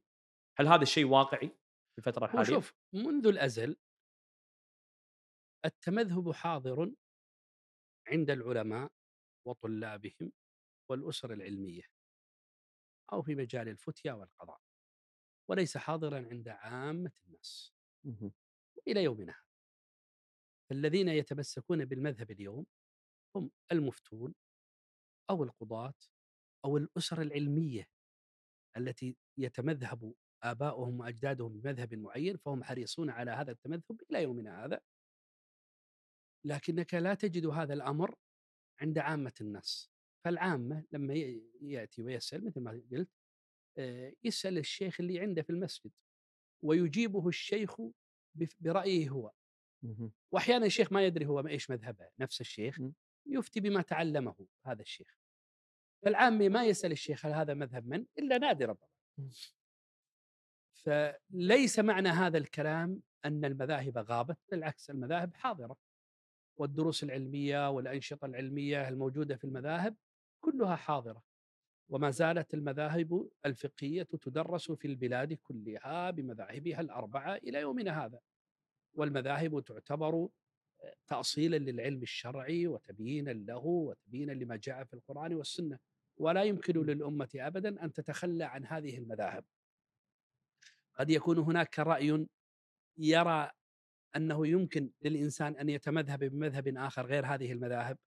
هل هذا الشيء واقعي في الفترة الحالية؟ شوف منذ الأزل التمذهب حاضر عند العلماء وطلابهم والأسر العلمية أو في مجال الفتيا والقضاء وليس حاضرا عند عامة الناس. إلى يومنا هذا. الذين يتمسكون بالمذهب اليوم هم المفتون أو القضاة أو الأسر العلمية التي يتمذهب آباؤهم وأجدادهم بمذهب معين فهم حريصون على هذا التمذهب إلى يومنا هذا. لكنك لا تجد هذا الأمر عند عامة الناس. فالعامة لما ي- يأتي ويسأل مثل ما قلت آه، يسأل الشيخ اللي عنده في المسجد ويجيبه الشيخ برأيه هو مهم. واحيانا الشيخ ما يدري هو إيش مذهبه نفس الشيخ. يفتي بما تعلمه هذا الشيخ فالعامي ما يسأل الشيخ هل هذا مذهب من إلا نادرا طبعا. فليس معنى هذا الكلام أن المذاهب غابت بالعكس المذاهب حاضرة والدروس العلمية والأنشطة العلمية الموجودة في المذاهب كلها حاضرة. وما زالت المذاهب الفقهية تدرس في البلاد كلها بمذاهبها الأربعة إلى يومنا هذا. والمذاهب تعتبر تأصيلا للعلم الشرعي وتبيينا له وتبيينا لما جاء في القرآن والسنة. ولا يمكن للأمة أبدا أن تتخلى عن هذه المذاهب. قد يكون هناك رأي يرى أنه يمكن للإنسان أن يتمذهب بمذهب آخر غير هذه المذاهب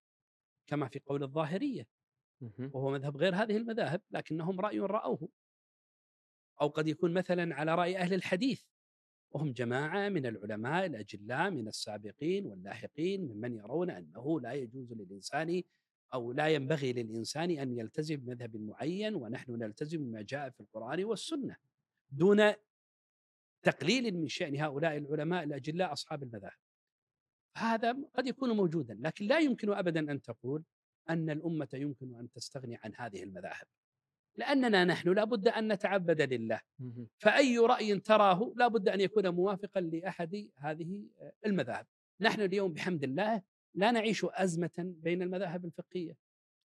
كما في قول الظاهرية. مهم. وهو مذهب غير هذه المذاهب لكنهم رأي رأوه. أو قد يكون مثلا على رأي أهل الحديث. وهم جماعة من العلماء الأجلاء من السابقين واللاحقين ممن يرون أنه لا يجوز للإنسان أو لا ينبغي للإنسان أن يلتزم بمذهب معين ونحن نلتزم بما جاء في القرآن والسنة. دون تقليل من شأن هؤلاء العلماء الأجلاء أصحاب المذاهب. هذا قد يكون موجودا لكن لا يمكن أبدا أن تقول أن الأمة يمكن أن تستغني عن هذه المذاهب. لأننا نحن لابد أن نتعبد لله. فأي رأي تراه لا بد أن يكون موافقا لأحد هذه المذاهب. نحن اليوم بحمد الله لا نعيش أزمة بين المذاهب الفقهية.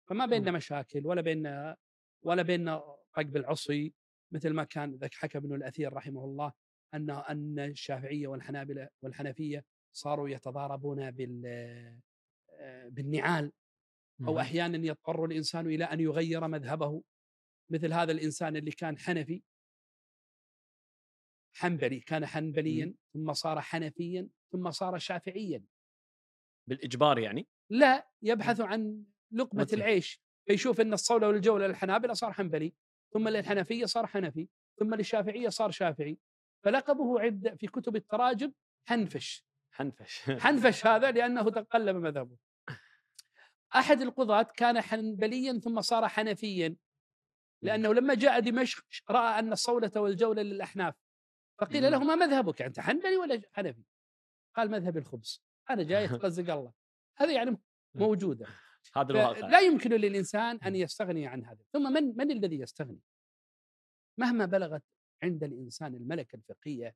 فما بيننا مشاكل ولا بيننا ولا بيننا رقب العصي مثل ما كان ذاك حكى ابن الأثير رحمه الله أن أن الشافعية والحنابلة والحنفية صاروا يتضاربون بال بالنعال. أو مهم. أحيانا يضطر الإنسان إلى أن يغير مذهبه مثل هذا الإنسان اللي كان حنفي. حنبلي كان حنبليا ثم صار حنفيا ثم صار شافعيا. بالإجبار يعني؟ لا يبحث عن لقمة مثل. العيش فيشوف أن الصولة والجولة للحنابلة صار حنبلي ثم للحنفية صار حنفي ثم للشافعية صار شافعي. فلقبه عند في كتب التراجم حنفش. حنفش. حنفش هذا لأنه تقلب مذهبه. أحد القضاة كان حنبليا ثم صار حنفيا لأنه لما جاء دمشق رأى أن الصولة والجولة للأحناف فقيل. له ما مذهبك أنت حنبلي ولا حنفي. قال مذهب الخبز أنا جاي أترزق الله. هذه يعني موجودة. هذا الواقع. لا يمكن للإنسان أن يستغني عن هذا. ثم من من الذي يستغني؟ مهما بلغت عند الإنسان الملكة الفقهية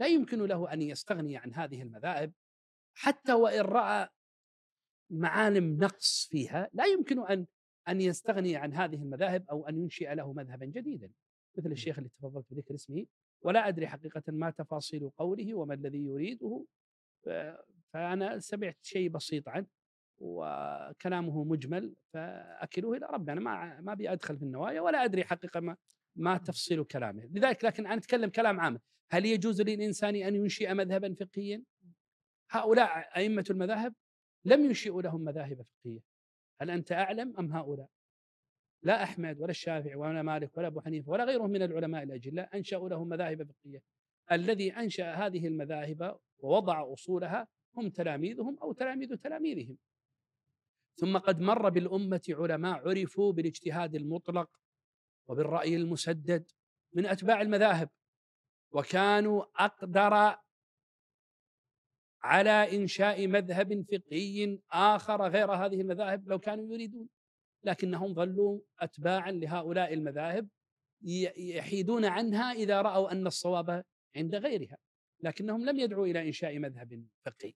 لا يمكن له أن يستغني عن هذه المذاهب حتى وإن رأى معالم نقص فيها لا يمكن أن أن يستغني عن هذه المذاهب أو أن ينشئ له مذهبا جديدا مثل الشيخ اللي تفضلت بذكر اسمه ولا أدري حقيقة ما تفاصيل قوله وما الذي يريده ف- فأنا سمعت شيء بسيط عنه وكلامه مجمل فأكلوه إلى ربي. أنا ما ما أبي أدخل في النوايا ولا أدري حقيقة ما ما تفصيل كلامه. لذلك لكن أنا أتكلم كلام عام. هل يجوز للإنسان أن ينشئ مذهبا فقهيا؟ هؤلاء أئمة المذاهب لم ينشئوا لهم مذاهب فقهية. هل أنت أعلم أم هؤلاء؟ لا أحمد ولا الشافعي ولا مالك ولا أبو حنيفة ولا غيرهم من العلماء الأجلاء أنشأوا لهم مذاهب فقهية. الذي أنشأ هذه المذاهب ووضع أصولها هم تلاميذهم أو تلاميذ تلاميذهم. ثم قد مر بالأمة علماء عرفوا بالاجتهاد المطلق وبالرأي المسدد من أتباع المذاهب وكانوا أقدر على إنشاء مذهب فقهي آخر غير هذه المذاهب لو كانوا يريدون. لكنهم ظلوا أتباعا لهؤلاء المذاهب يحيدون عنها إذا رأوا أن الصواب عند غيرها لكنهم لم يدعوا إلى إنشاء مذهب فقهي.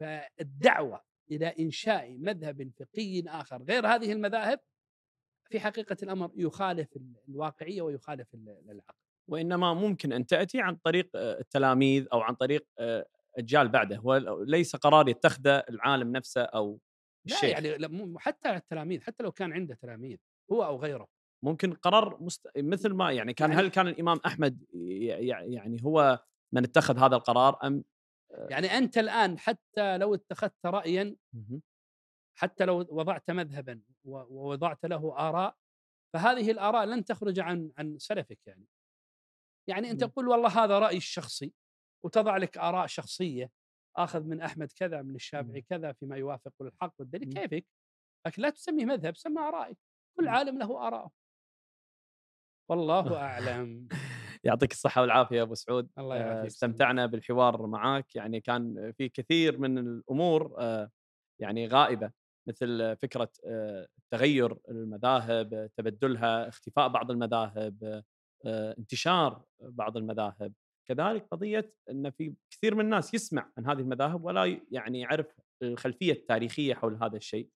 فالدعوة إلى إنشاء مذهب فقهي آخر غير هذه المذاهب في حقيقة الأمر يخالف الواقعية ويخالف العقل. وإنما ممكن أن تأتي عن طريق آه، التلاميذ أو عن طريق آه، أجيال بعده وليس قرار يتخذه العالم نفسه أو الشيخ. لا يعني حتى التلاميذ حتى لو كان عنده تلاميذ هو أو غيره. ممكن قرار مست... مثل ما يعني كان يعني هل كان الإمام أحمد يعني هو من اتخذ هذا القرار أم يعني أنت الآن حتى لو اتخذت رايا حتى لو وضعت مذهبا ووضعت له آراء فهذه الآراء لن تخرج عن عن سلفك يعني. يعني أنت تقول والله هذا رايي الشخصي وتضع لك آراء شخصية آخذ من أحمد كذا من الشافعي كذا فيما يوافق الحق والدليل كيفك؟ لكن لا تسميه مذهب سمى آرائك. كل عالم له آراءه. والله أعلم. يعطيك الصحة والعافية يا أبو سعود. الله آه، يعافيك استمتعنا بالحوار معك يعني كان في كثير من الأمور آه، يعني غائبة مثل فكرة آه، تغير المذاهب تبدلها اختفاء بعض المذاهب انتشار بعض المذاهب. كذلك قضية أن في كثير من الناس يسمع عن هذه المذاهب ولا يعني يعرف الخلفية التاريخية حول هذا الشيء.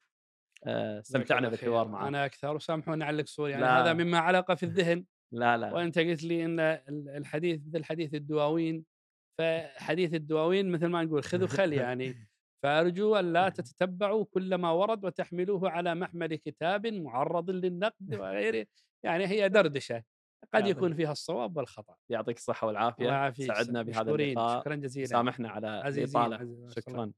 استمتعنا بالحوار معك أنا أكثر وسامحوني على القصور. يعني لا. هذا مما علق في الذهن. لا لا. وأنت قلت لي إن الحديث مثل حديث الدواوين. فحديث الدواوين مثل ما نقول خذ وخل يعني. فأرجو أن لا تتتبعوا كل ما ورد وتحملوه على محمل كتاب معرض للنقد وغيره. يعني هي دردشة. قد يكون فيها الصواب والخطأ. يعطيك الصحة والعافية. سعدنا بهذا اللقاء. شكرا جزيلا. سامحنا على الإطالة. شكرا.